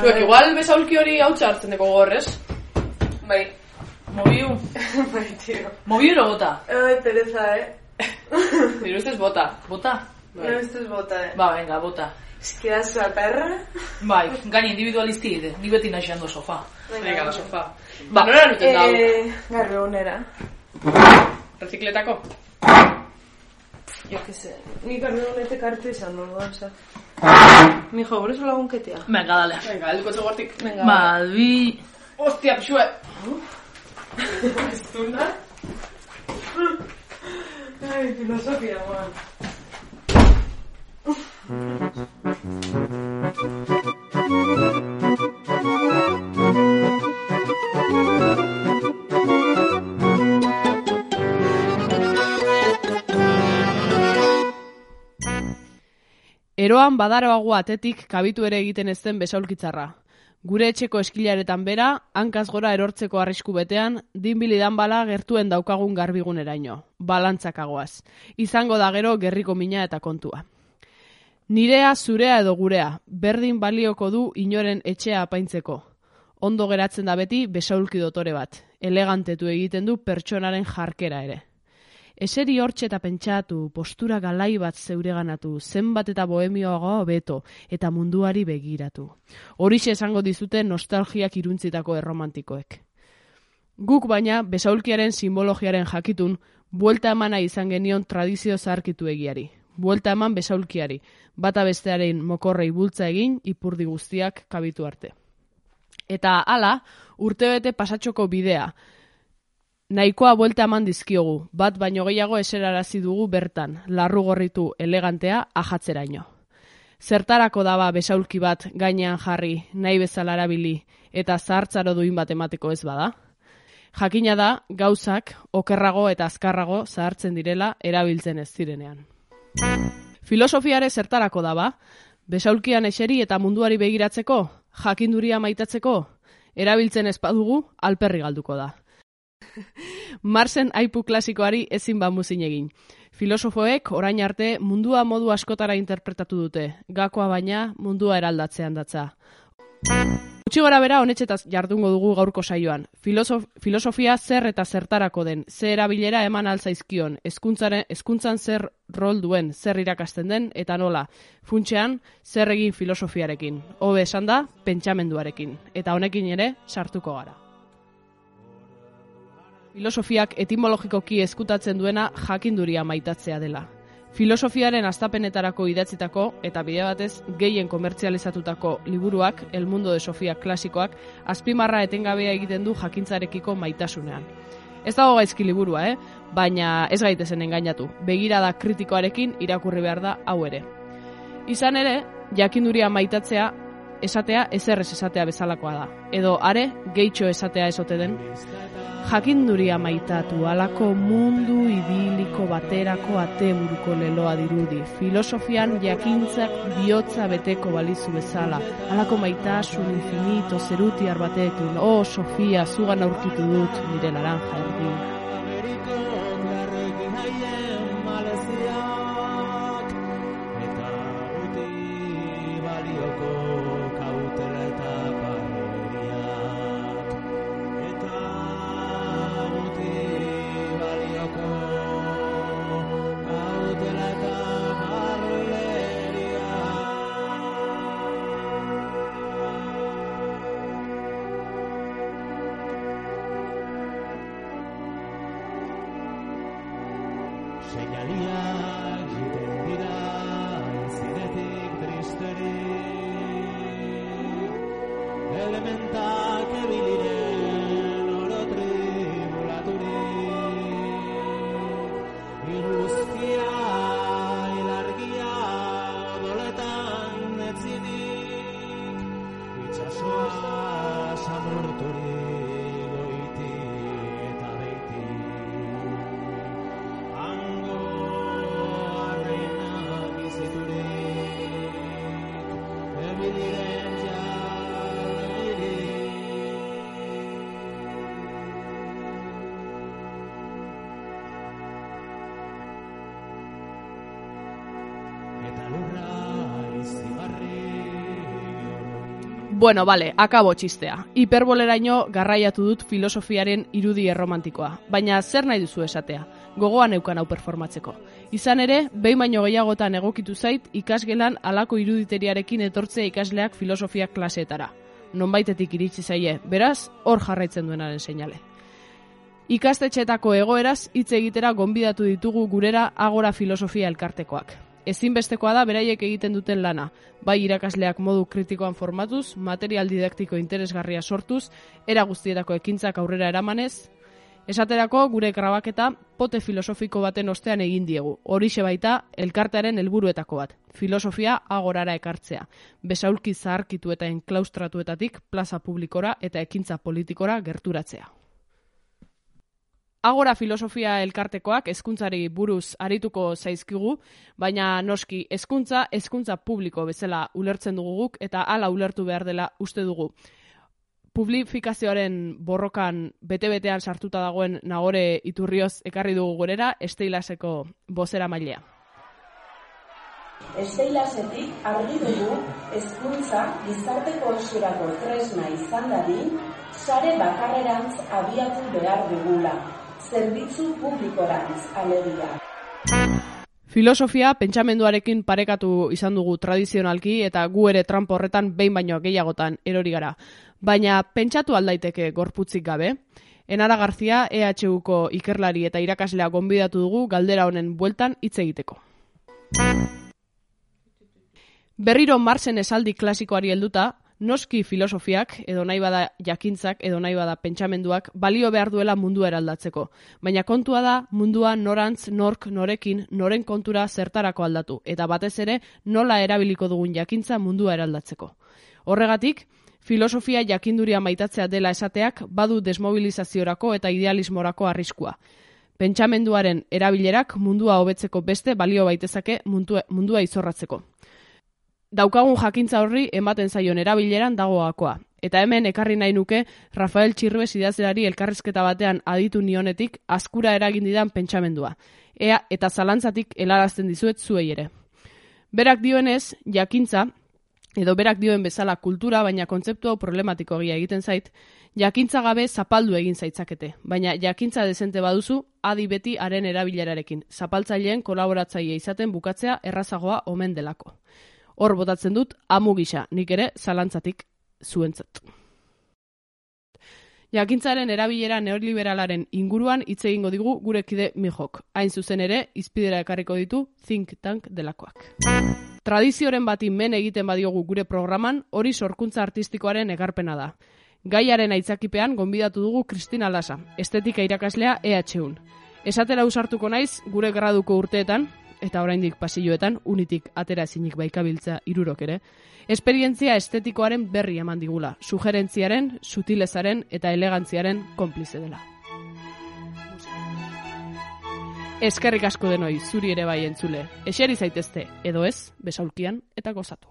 Zuek, igual bezaulki hori hau hartzen deko gorrez. Bai. Mobiu. bai, tio. Mobiu ero bota. Ai, Teresa, eh? Nire ustez bota. Bota? No ustez bota, eh? Ba, venga, bota. Eski da zua perra. Bai, gani individualisti ide. Ni beti naixando sofa. Venga, la sofá. Ba, nora nuten dau? Eh, garbi honera. Recicletako? Jo, que se. Ni garbi honetek arte izan nuen, oza. Mi jo, gure lagun ketea. Venga, dale. Venga, helduko txogortik. Venga, Malbi... Ostia, pixue! Zuna? Ai, filosofia, man. Eroan badaroago atetik kabitu ere egiten ez den besaulkitzarra. Gure etxeko eskilaretan bera, hankaz gora erortzeko arrisku betean, dinbilidan bala gertuen daukagun garbiguneraino. Balantzakagoaz. Izango da gero gerriko mina eta kontua. Nirea, zurea edo gurea, berdin balioko du inoren etxea apaintzeko. Ondo geratzen da beti besaulki dotore bat. Elegantetu egiten du pertsonaren jarkera ere. Eseri hortxe eta pentsatu, postura galai bat zeureganatu, zenbat eta bohemioago beto, eta munduari begiratu. Horixe esango dizute nostalgiak iruntzitako erromantikoek. Guk baina, besaulkiaren simbologiaren jakitun, buelta emana izan genion tradizio zaharkitu egiari. Buelta eman besaulkiari, bata bestearen mokorrei bultza egin, ipurdi guztiak kabitu arte. Eta hala, urtebete pasatxoko bidea, Nahikoa buelta eman dizkiogu, bat baino gehiago eserarazi dugu bertan, larru gorritu elegantea ajatzeraino. Zertarako daba besaulki bat gainean jarri, nahi bezala erabili, eta zahartzaro duin bat emateko ez bada? Jakina da, gauzak, okerrago eta azkarrago zahartzen direla erabiltzen ez zirenean. Filosofiare zertarako daba, besaulkian eseri eta munduari begiratzeko, jakinduria maitatzeko, erabiltzen ez badugu, alperri galduko da. Marsen aipu klasikoari ezin ba muzin egin. Filosofoek orain arte mundua modu askotara interpretatu dute, gakoa baina mundua eraldatzean datza. Utsi gora bera honetxetaz jardungo dugu gaurko saioan. Filosof, filosofia zer eta zertarako den, zer erabilera eman alzaizkion, hezkuntzan zer rol duen, zer irakasten den, eta nola, funtsean zer egin filosofiarekin. Hobe esan da, pentsamenduarekin. Eta honekin ere, sartuko gara. Filosofiak etimologikoki eskutatzen duena jakinduria maitatzea dela. Filosofiaren astapenetarako idatzitako eta bide batez gehien komertzializatutako liburuak, El Mundo de Sofia klasikoak, azpimarra etengabea egiten du jakintzarekiko maitasunean. Ez dago gaizki liburua, eh? baina ez gaitezen engainatu. Begirada kritikoarekin irakurri behar da hau ere. Izan ere, jakinduria maitatzea esatea ezerrez esatea bezalakoa da. Edo are, gehitxo esatea esote den, jakinduria maitatu alako mundu ibiliko baterako ateburuko leloa dirudi. Filosofian jakintzak bihotza beteko balizu bezala. Alako maitasun infinito zerutiar batekin. Oh, Sofia, zugan aurkitu dut nire naranja erdi. Bueno, bale, akabo txistea. Hiperboleraino garraiatu dut filosofiaren irudi erromantikoa. Baina zer nahi duzu esatea? Gogoan eukan hau performatzeko. Izan ere, behin baino gehiagotan egokitu zait ikasgelan alako iruditeriarekin etortzea ikasleak filosofia klaseetara. Nonbaitetik iritsi zaie, beraz, hor jarraitzen duenaren seinale. Ikastetxetako egoeraz hitz egitera gonbidatu ditugu gurera agora filosofia elkartekoak. Ezinbestekoa da beraiek egiten duten lana, bai irakasleak modu kritikoan formatuz, material didaktiko interesgarria sortuz, era guztietako ekintzak aurrera eramanez, Esaterako gure grabaketa pote filosofiko baten ostean egin diegu. Horixe baita elkartearen helburuetako bat. Filosofia agorara ekartzea. Besaulki zaharkitu eta enklaustratuetatik plaza publikora eta ekintza politikora gerturatzea. Agora filosofia elkartekoak hezkuntzari buruz arituko zaizkigu, baina noski hezkuntza hezkuntza publiko bezala ulertzen dugu guk eta hala ulertu behar dela uste dugu. Publifikazioaren borrokan bete-betean sartuta dagoen nagore iturrioz ekarri dugu gorera esteilaseko bozera mailea. Esteilasetik argi dugu hezkuntza gizarte kohesionako tresna izan dadin, sare bakarrerantz abiatu behar dugula, zerbitzu publikorantz alegia. Filosofia pentsamenduarekin parekatu izan dugu tradizionalki eta gu ere trampo horretan behin baino gehiagotan erori gara. Baina pentsatu aldaiteke gorputzik gabe. Enara Garzia EHUko ikerlari eta irakaslea gonbidatu dugu galdera honen bueltan hitz egiteko. Berriro Marsen esaldi klasikoari helduta, noski filosofiak edo nahi bada jakintzak edo nahi bada pentsamenduak balio behar duela mundua eraldatzeko. Baina kontua da mundua norantz, nork, norekin, noren kontura zertarako aldatu eta batez ere nola erabiliko dugun jakintza mundua eraldatzeko. Horregatik, filosofia jakinduria maitatzea dela esateak badu desmobilizaziorako eta idealismorako arriskua. Pentsamenduaren erabilerak mundua hobetzeko beste balio baitezake mundua, izorratzeko. Daukagun jakintza horri ematen zaion erabileran dagoakoa. Eta hemen ekarri nahi nuke Rafael Txirbes idazleari elkarrizketa batean aditu nionetik askura eragin didan pentsamendua. Ea eta zalantzatik helarazten dizuet zuei ere. Berak dioenez, jakintza, edo berak dioen bezala kultura, baina kontzeptu hau problematiko egia egiten zait, jakintza gabe zapaldu egin zaitzakete, baina jakintza dezente baduzu, adi beti haren erabilerarekin, zapaltzaileen kolaboratzaile izaten bukatzea errazagoa omen delako. Hor botatzen dut, amu gisa, nik ere zalantzatik zuentzat. Jakintzaren erabilera neoliberalaren inguruan hitz egingo digu gure kide Mijok. Hain zuzen ere, izpidera ekarriko ditu Think Tank delakoak. Tradizioren bati men egiten badiogu gure programan, hori sorkuntza artistikoaren egarpena da. Gaiaren aitzakipean gonbidatu dugu Kristina Lasa, estetika irakaslea EHUn. Esatera usartuko naiz gure graduko urteetan, eta oraindik pasilloetan unitik atera ezinik baikabiltza irurok ere, esperientzia estetikoaren berri eman digula, sugerentziaren, sutilezaren eta elegantziaren konplize dela. Eskerrik asko denoi, zuri ere bai entzule. Eseri zaitezte, edo ez, besaulkian eta gozatu.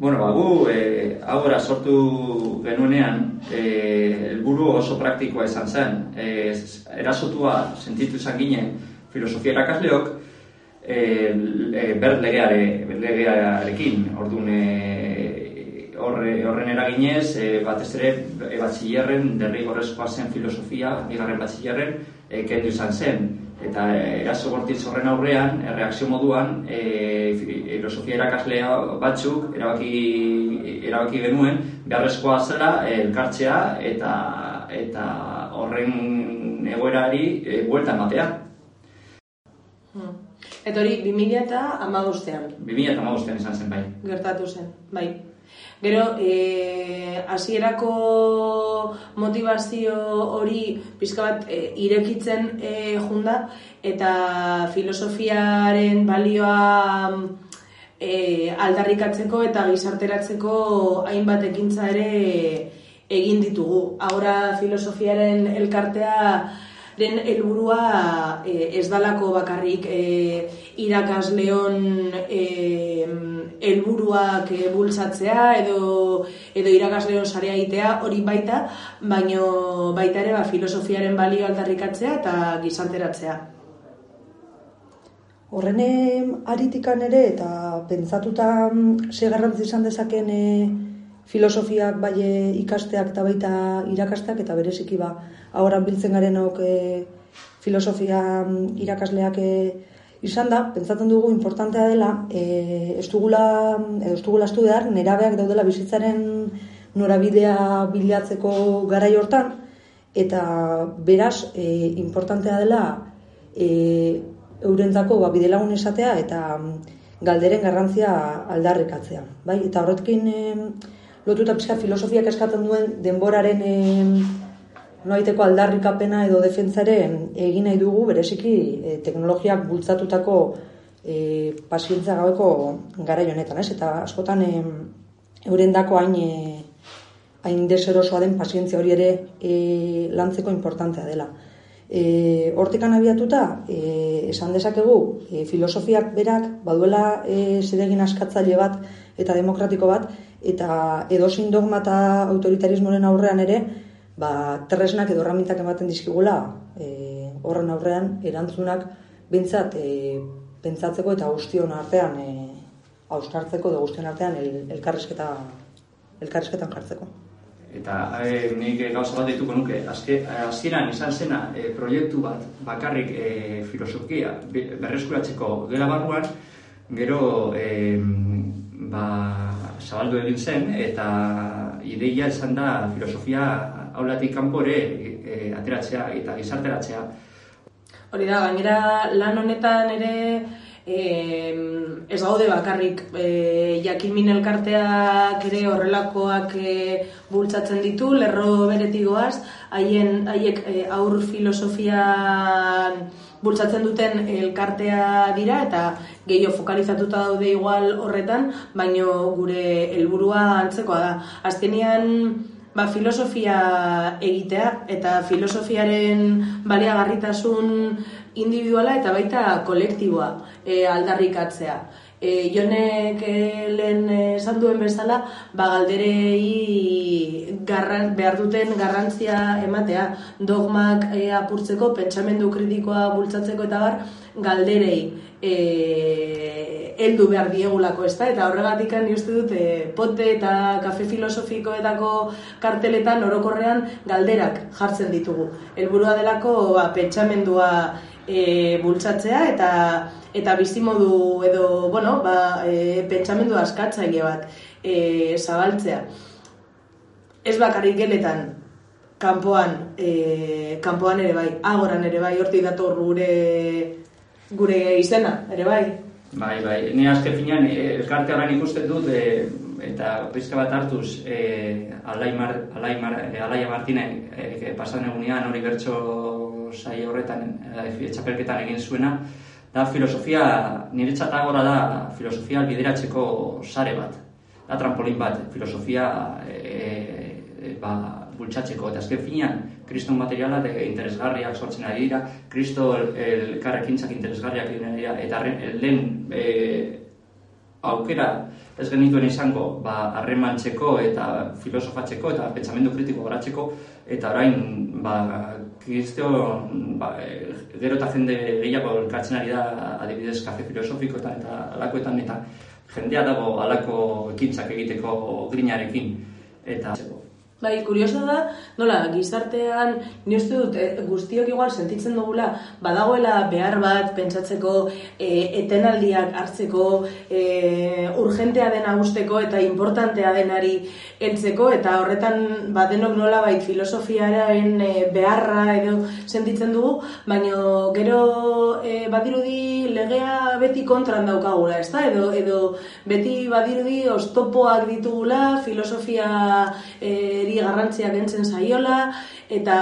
Bueno, ba, gu, e, agora sortu genuenean, e, helburu oso praktikoa izan zen. E, erasotua sentitu izan ginen filosofia erakasleok, e, e, ber legeare, legearekin, orduan e, horre, horren eraginez, e, batez ere, e, batxillerren, derrigorrezkoa zen filosofia, bigarren batxillerren, e, kendu izan zen eta eraso bortitz horren aurrean, e, reakzio moduan, e, filosofia erakaslea batzuk erabaki, erabaki genuen, beharrezkoa zela elkartzea eta eta horren egoerari e, buelta ematea. Hmm. Eta hori, 2000 eta amabostean 2000 eta amabostean izan zen bai. gertatu zen, bai. Gero, eh, hasierako motivazio hori pizka bat eh, irekitzen eh, junda eta filosofiaren balioa eh, aldarrikatzeko eta gizarteratzeko hainbat ekintza ere egin ditugu. Ahora filosofiaren elkartea den helburua e, ez dalako bakarrik e, irakasleon helburuak e, bultzatzea edo edo irakasleon sarea egitea hori baita, baino baita ere ba, filosofiaren balio aldarrikatzea eta gizarteratzea. Horren aritikan ere eta pentsatuta mm, ze garrantzi izan dezaken e, filosofiak bai e, ikasteak eta baita irakasteak eta bereziki ba ahoran biltzen garenok e, filosofia mm, irakasleak e, izan da, pentsatzen dugu importantea dela e, ez dugula edo ez dugula estu behar nerabeak daudela bizitzaren norabidea bilatzeko garai hortan eta beraz e, importantea dela e, eurentzako ba, bidelagun esatea eta mm, galderen garrantzia aldarrikatzea. Bai? Eta horretkin em, lotuta pixka filosofiak eskatzen duen denboraren em, noaiteko aldarrikapena edo defentzare egin nahi dugu bereziki e, teknologiak bultzatutako e, pazientzia gabeko gara honetan, ez? Eta askotan em, eurendako hain e, hain deserosoa den pazientzia hori ere e, lantzeko importantea dela. E, hortikan abiatuta, e, esan dezakegu, e, filosofiak berak baduela e, zedegin askatzaile bat eta demokratiko bat, eta edozein dogma eta autoritarismoren aurrean ere, ba, tresnak edo erramintak ematen dizkigula e, horren aurrean erantzunak bintzat e, pentsatzeko eta guztion artean e, austartzeko edo guztion artean el, elkarrizketa elkarrizketan jartzeko. Eta e, nik gauza bat dituko nuke, azke, hasieran izan zena e, proiektu bat bakarrik e, filosofia be- berreskuratzeko gela barruan, gero e, ba, zabaldu egin zen, eta ideia izan da filosofia aulatik kanpore e, ateratzea eta gizarteratzea. Hori da, gainera lan honetan ere e, ez gaude bakarrik e, jakimin elkarteak ere horrelakoak e, bultzatzen ditu, lerro beretigoaz, haien haiek e, aur filosofian bultzatzen duten elkartea dira eta gehiago fokalizatuta daude igual horretan, baino gure helburua antzekoa da. Azkenean ba, filosofia egitea eta filosofiaren baliagarritasun individuala eta baita kolektiboa e, aldarrikatzea. E, jonek e, lehen esan duen bezala, ba, galderei garran, behar duten garrantzia ematea, dogmak e, apurtzeko, pentsamendu kritikoa bultzatzeko eta bar, galderei e, heldu behar diegulako, ezta? Eta horregatik ni uste dut e, pote eta kafe filosofikoetako karteletan orokorrean galderak jartzen ditugu. Helburua delako ba, pentsamendua e, bultzatzea eta eta bizimodu edo bueno, ba, e, pentsamendu askatzaile bat e, zabaltzea. Ez bakarrik geletan, kanpoan, e, kanpoan ere bai, agoran ere bai, hortik dator gure gure izena, ere bai. Bai, bai, ni azken finean e, elkarte horren ikusten dut e, eta pizka bat hartuz e, Alai, Mar, Alai, Mar, e, Alaia Martine e, pasan egunean hori bertso sai horretan e, txapelketan egin zuena da filosofia, niretzat agora da filosofia bideratzeko sare bat da trampolin bat, filosofia e, e, ba, bultzatzeko. Eta azken finean kriston materiala de interesgarriak sortzen ari dira, kristo elkarrekintzak interesgarriak egin dira, eta lehen e, aukera ez genituen izango ba, harremantzeko eta filosofatzeko eta pentsamendu kritiko garatzeko eta orain ba, kristeo ba, gero eta jende gehiago elkartzen ari da adibidez kafe filosofikoetan eta alakoetan eta jendea dago alako ekintzak egiteko grinarekin. Eta Bai, kurioso da, nola, gizartean, ni uste dut, eh, guztiok igual sentitzen dugula, badagoela behar bat pentsatzeko, eh, etenaldiak hartzeko, eh, urgentea dena gusteko eta importantea denari heltzeko eta horretan badenok nola bait filosofiaren eh, beharra edo sentitzen dugu, baino gero eh, badirudi legea beti kontran daukagula, ezta? Edo, edo beti badirudi oztopoak ditugula, filosofia eh, eri garrantzia kentzen saiola eta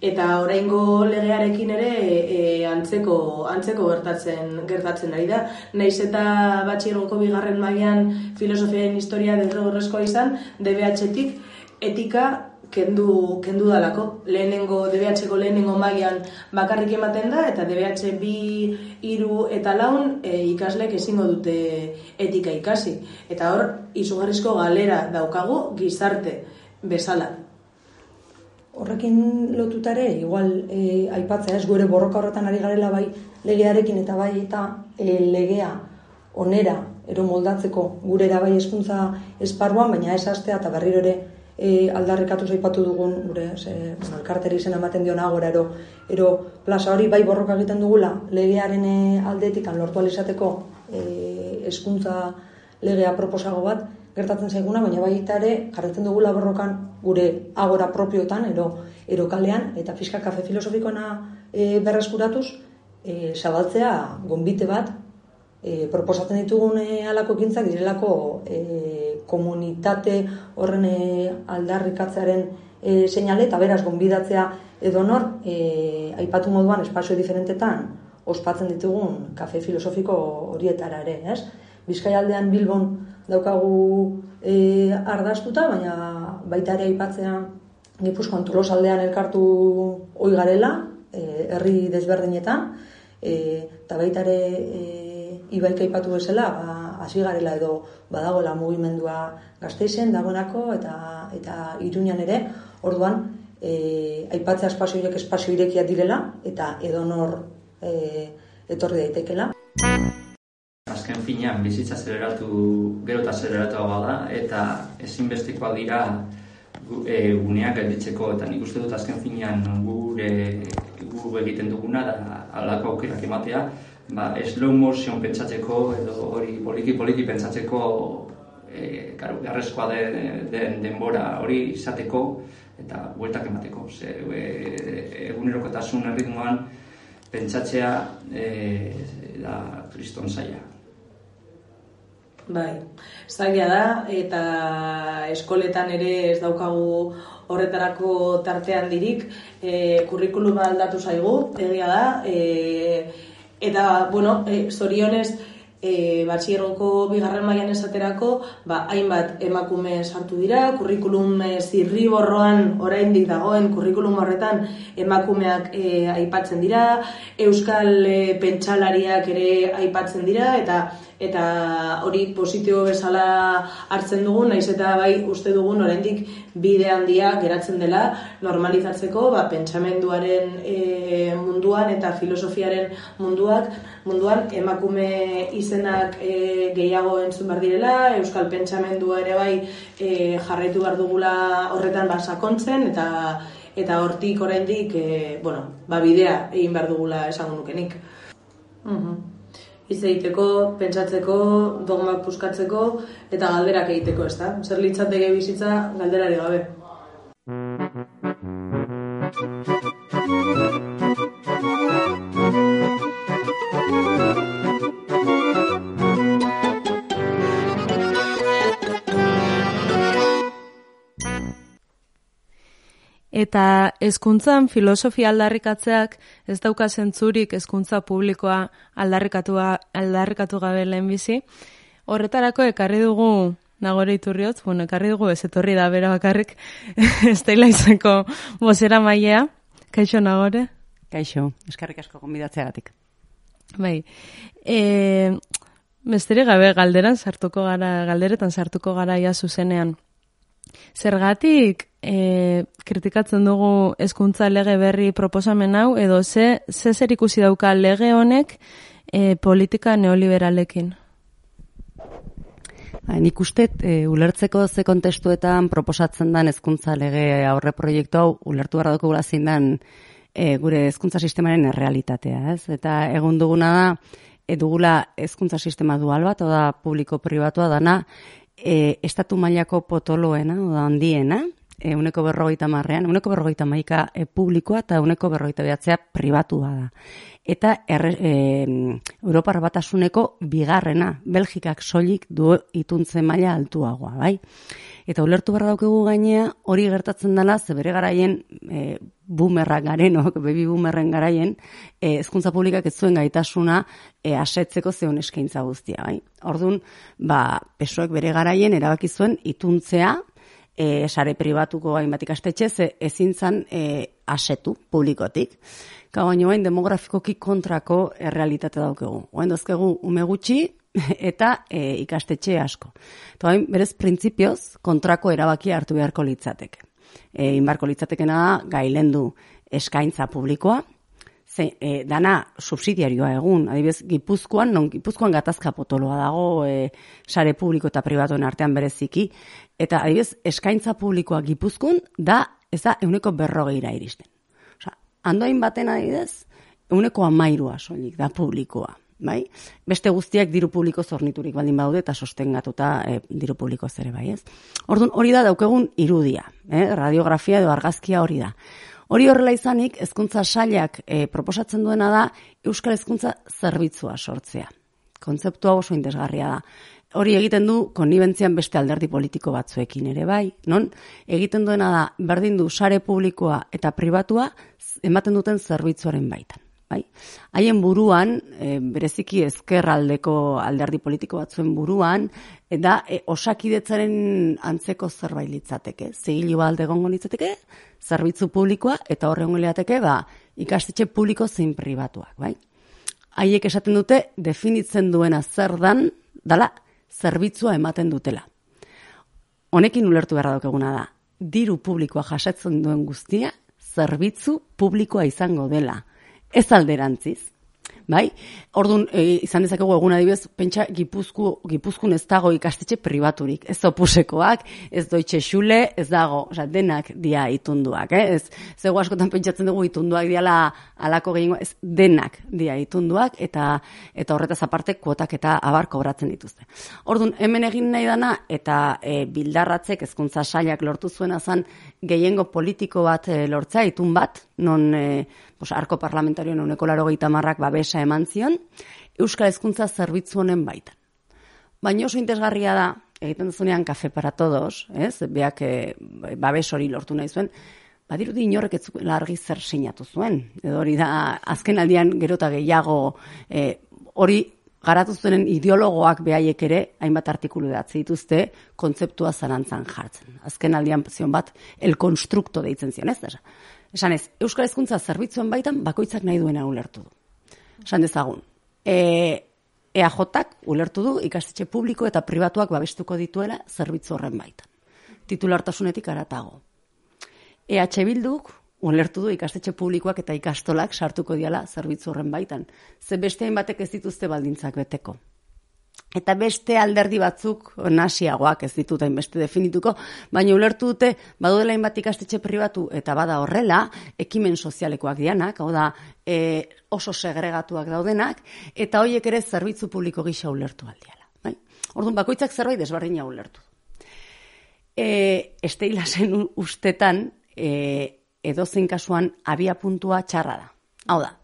eta oraingo legearekin ere e, antzeko antzeko gertatzen gertatzen ari da. Naiz eta batxilergoko bigarren mailan filosofiaren historia derrigorrezkoa izan, DBH-tik etika kendu, kendu dalako. Lehenengo, DBH-ko lehenengo mailan bakarrik ematen da, eta DBH bi, iru eta laun e, ikaslek ezingo dute etika ikasi. Eta hor, izugarrizko galera daukagu gizarte bezala. Horrekin lotutare, igual e, aipatzea ez gure borroka horretan ari garela bai legearekin eta bai eta e, legea onera ero moldatzeko gure bai hezkuntza esparruan, baina ez astea eta berriro ere e, aldarrikatu zaipatu dugun gure ze, elkarteri izena ematen dion agora ero, ero plaza hori bai borroka egiten dugula legearen e, aldetik lortu alizateko e, hezkuntza legea proposago bat gertatzen zaiguna, baina baita ere jarretzen dugula borrokan gure agora propiotan, ero, ero kalean, eta fiska kafe filosofikoena e, berreskuratuz, e, zabaltzea gonbite bat, e, proposatzen ditugun e, alako ekintzak direlako e, komunitate horren aldarrikatzearen e, seinale, eta beraz gonbidatzea edo nor, e, aipatu moduan espazio diferentetan, ospatzen ditugun kafe filosofiko horietara ere, ez? Bizkai aldean Bilbon daukagu e, ardaztuta, baina baita ere aipatzea Gipuzkoan Tolosaldean elkartu oi garela, herri desberdinetan, e, eta baita ere e, ibaik aipatu bezala, ba, hasi garela edo badagoela mugimendua gazteizen, dagoenako, eta, eta iruñan ere, orduan, e, aipatzea espazio horiek espazio irekia direla, eta edonor e, etorri daitekela. Azken finean bizitza zeleratu, gero eta zeleratu da, eta ezinbestekoa dira e, guneak gelditzeko, eta nik uste dut azken finean gure gu egiten duguna, da alako aukerak ematea, ba, slow motion pentsatzeko, edo hori poliki-poliki pentsatzeko, e, karu, garrezkoa den de, denbora hori izateko, eta bueltak emateko. Ze, e, egunerokotasun erritmoan, pentsatzea e, da kriston zaila. Bai, zaila da, eta eskoletan ere ez daukagu horretarako tartean dirik, e, kurrikuluma aldatu zaigu, egia da, e, eta, bueno, e, zorionez, e, batxierroko bigarren mailan esaterako, ba, hainbat emakume sartu dira, kurrikulum e, zirri borroan oraindik dagoen kurrikulum horretan emakumeak e, aipatzen dira, euskal e, pentsalariak ere aipatzen dira, eta eta hori positibo bezala hartzen dugu, naiz eta bai uste dugun oraindik bide handia geratzen dela normalizatzeko ba, pentsamenduaren e, munduan eta filosofiaren munduak munduan emakume izenak e, gehiago entzun behar direla, euskal pentsamendua ere bai e, jarraitu behar dugula horretan basakontzen eta eta hortik oraindik e, bueno, ba, bidea egin behar dugula esango nukenik. Mhm hitz egiteko, pentsatzeko, dogmak puskatzeko eta galderak egiteko, ezta? Zer litzateke bizitza galderari gabe. Eta hezkuntzan filosofia aldarrikatzeak ez dauka zentzurik hezkuntza publikoa aldarrikatua aldarrikatu gabe lehen bizi. Horretarako ekarri dugu nagore iturriotz, bueno, ekarri dugu ez etorri da bera bakarrik ez daila izanko bozera mailea. Kaixo nagore? Kaixo, eskarrik asko gonbidatzeagatik. Bai, e, besteri gabe galderan sartuko gara, galderetan sartuko gara ia zuzenean. Zergatik e, kritikatzen dugu hezkuntza lege berri proposamen hau edo ze ze zer ikusi dauka lege honek e, politika neoliberalekin? Ba, nik uste e, ulertzeko ze kontestuetan proposatzen den hezkuntza lege aurre proiektu hau ulertu behar dugu den e, gure hezkuntza sistemaren errealitatea, ez? Eta egun duguna da edugula hezkuntza sistema dual bat, oda publiko pribatua dana, e, estatu mailako potoloena, oda handiena, e, uneko berrogeita marrean, uneko berrogeita maika e, publikoa eta uneko berrogeita behatzea pribatua da. Eta er, e, Europar batasuneko bigarrena, Belgikak soilik du ituntze maila altuagoa, bai? Eta ulertu behar daukegu gainea, hori gertatzen dela, ze bere garaien, e, bumerra garenok, bebi bumerren garaien, e, ezkuntza publikak ez zuen gaitasuna e, asetzeko zeon eskaintza guztia, bai? Orduan, ba, pesoek bere garaien erabaki zuen ituntzea, e, sare pribatuko hainbat ikastetxe ze ezin zan e, asetu publikotik. Ka baino hain demografikoki kontrako errealitate daukegu. Oain dozkegu ume gutxi eta e, ikastetxe asko. Eta hain berez printzipioz kontrako erabakia hartu beharko litzateke. E, inbarko litzatekena da gailendu eskaintza publikoa, ze, e, dana subsidiarioa egun, adibidez, Gipuzkoan, non Gipuzkoan gatazka potoloa dago, e, sare publiko eta pribatuen artean bereziki, eta adibidez, eskaintza publikoa Gipuzkoan da, ez da, euneko berrogeira iristen. Osa, andoain baten adibidez, euneko amairua soilik da publikoa. Bai? Beste guztiak diru publiko zorniturik baldin baude eta sostengatuta e, diru publiko zere bai, ez? Orduan, hori da daukegun irudia, eh? radiografia edo argazkia hori da. Hori horrela izanik, hezkuntza sailak e, proposatzen duena da Euskal Hezkuntza zerbitzua sortzea. Kontzeptua oso indesgarria da. Hori egiten du konibentzian beste alderdi politiko batzuekin ere bai, non? Egiten duena da berdin du sare publikoa eta pribatua ematen duten zerbitzuaren baitan. Bai? Haien buruan, e, bereziki ezkerraldeko alderdi politiko batzuen buruan, e, da e, osakidetzaren antzeko zerbait litzateke. Zehilu bat alde gongo litzateke, zerbitzu publikoa, eta horrengo liateke, ba, ikastetxe publiko zein pribatuak. Bai? Haiek esaten dute, definitzen duena zer dan, dala, zerbitzua ematen dutela. Honekin ulertu beharra daukaguna da, diru publikoa jasatzen duen guztia, zerbitzu publikoa izango dela ez alderantziz. Bai? Ordun e, izan dezakegu egun adibez, pentsa Gipuzku Gipuzkun ez dago ikastetxe pribaturik, ez opusekoak, ez Deutsche Schule, ez dago, osea, denak dia itunduak, eh? Ez zego askotan pentsatzen dugu itunduak diala alako gehiengo, ez denak dia itunduak eta eta horretaz aparte kuotak eta abar kobratzen dituzte. Ordun hemen egin nahi dana eta e, bildarratzek hezkuntza sailak lortu zuena zan gehiengo politiko bat e, lortzea itun bat, non e, pues, arko parlamentarioen uneko laro marrak babesa eman zion, Euskal Hezkuntza zerbitzu honen baitan. Baina oso interesgarria da, egiten duzunean kafe para todos, ez? beak e, babes hori lortu nahi zuen, badirudi inorrek ez largi zer sinatu zuen. Edo hori da, azken aldian gerota gehiago e, hori garatu zuen ideologoak behaiek ere, hainbat artikulu datzi dituzte, kontzeptua zarantzan jartzen. Azken aldian zion bat, el konstrukto deitzen zion, ez? Esan ez, Euskal Hezkuntza zerbitzuen baitan bakoitzak nahi duena ulertu du. Esan dezagun, e, EAJak ulertu du ikastetxe publiko eta pribatuak babestuko dituela zerbitzu horren baitan. Titulartasunetik aratago. EH Bilduk ulertu du ikastetxe publikoak eta ikastolak sartuko diala zerbitzu horren baitan. Ze beste batek ez dituzte baldintzak beteko. Eta beste alderdi batzuk nasiagoak ez ditut beste definituko, baina ulertu dute badudela hainbat ikastetxe pribatu eta bada horrela, ekimen sozialekoak dianak, hau da e, oso segregatuak daudenak, eta hoiek ere zerbitzu publiko gisa ulertu aldiala. Bai? Orduan, bakoitzak zerbait desberdina ulertu. E, esteilasen ustetan, e, edozein kasuan abia puntua txarra da. Hau da,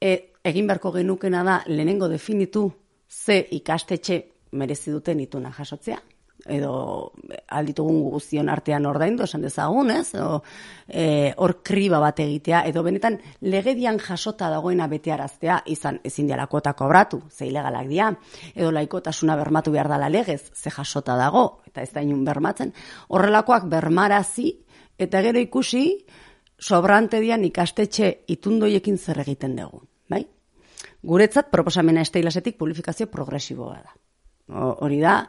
e, egin beharko genukena da lehenengo definitu ze ikastetxe merezi duten ituna jasotzea edo alditugun guztion artean ordaindu esan dezagun, ez? O, e, hor kriba bat egitea edo benetan legedian jasota dagoena betearaztea izan ezin diala kuota kobratu, ze ilegalak dira, edo laikotasuna bermatu behar dala legez, ze jasota dago eta ez da inun bermatzen, horrelakoak bermarazi eta gero ikusi sobrante dian ikastetxe itundoiekin zer egiten dugu, bai? Guretzat proposamena esteilasetik publifikazio progresiboa da. Hori da,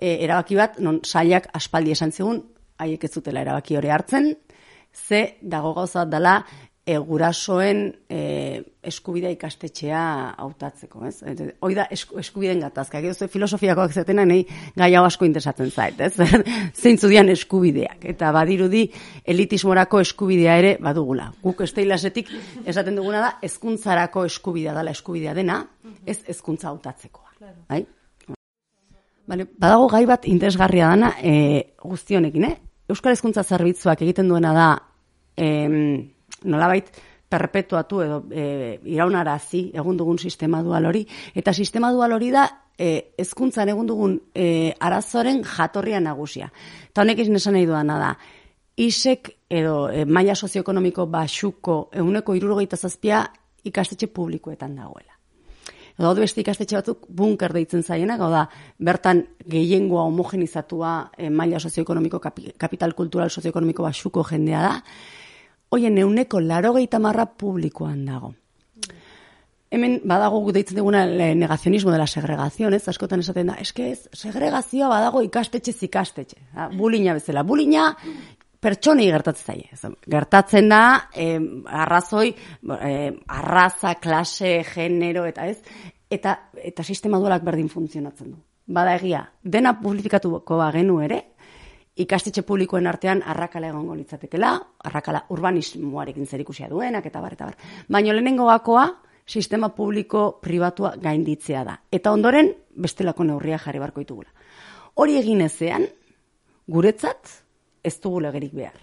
e, erabaki bat, non sailak aspaldi esan zigun, haiek ez zutela erabaki hori hartzen, ze dago gauza dela e, gurasoen e, eskubidea ikastetxea hautatzeko, ez? Hoi da esku, eskubideen gatazka, gero filosofiakoak zetena nahi gai hau asko interesatzen zait, ez? Zeintzu dian eskubideak, eta badirudi elitismorako eskubidea ere badugula. Guk esteilasetik esaten duguna da, hezkuntzarako eskubidea dela eskubidea dena, ez hezkuntza hautatzekoa. Bai? Vale, badago gai bat interesgarria dana e, guztionekin, eh? Euskal Hezkuntza Zerbitzuak egiten duena da, em, nolabait perpetuatu edo e, iraunarazi egun dugun sistema dual hori eta sistema dual hori da e, hezkuntzan egun dugun e, arazoren jatorria nagusia. Ta honek izan esan nahi duana da. Isek edo e, maila sozioekonomiko basuko euneko irurogeita zazpia ikastetxe publikoetan dagoela. daude beste ikastetxe batzuk bunker deitzen zaienak, hau da, bertan gehiengoa homogenizatua e, maila sozioekonomiko, kapi, kapital kultural sozioekonomiko basuko jendea da, hoien euneko laro marra publikoan dago. Hemen badago deitzen duguna le- negazionismo de la segregación, ez? Askotan esaten da, eske ez, segregazioa badago ikastetxe ikastetxe. Da, bulina bezala. Bulina pertsonei gertatzen zaie. Gertatzen da, eh, arrazoi, eh, arraza, klase, genero, eta ez, eta, eta sistema dualak berdin funtzionatzen du. Bada egia, dena publifikatuko bagenu ere, ikastetxe publikoen artean arrakala egongo litzatekela, arrakala urbanismoarekin zerikusia duenak, eta bar, eta bar. Baina lehenengo gakoa, sistema publiko pribatua gainditzea da. Eta ondoren, bestelako neurria jarri barko ditugula. Hori egin ezean, guretzat, ez dugu legerik behar.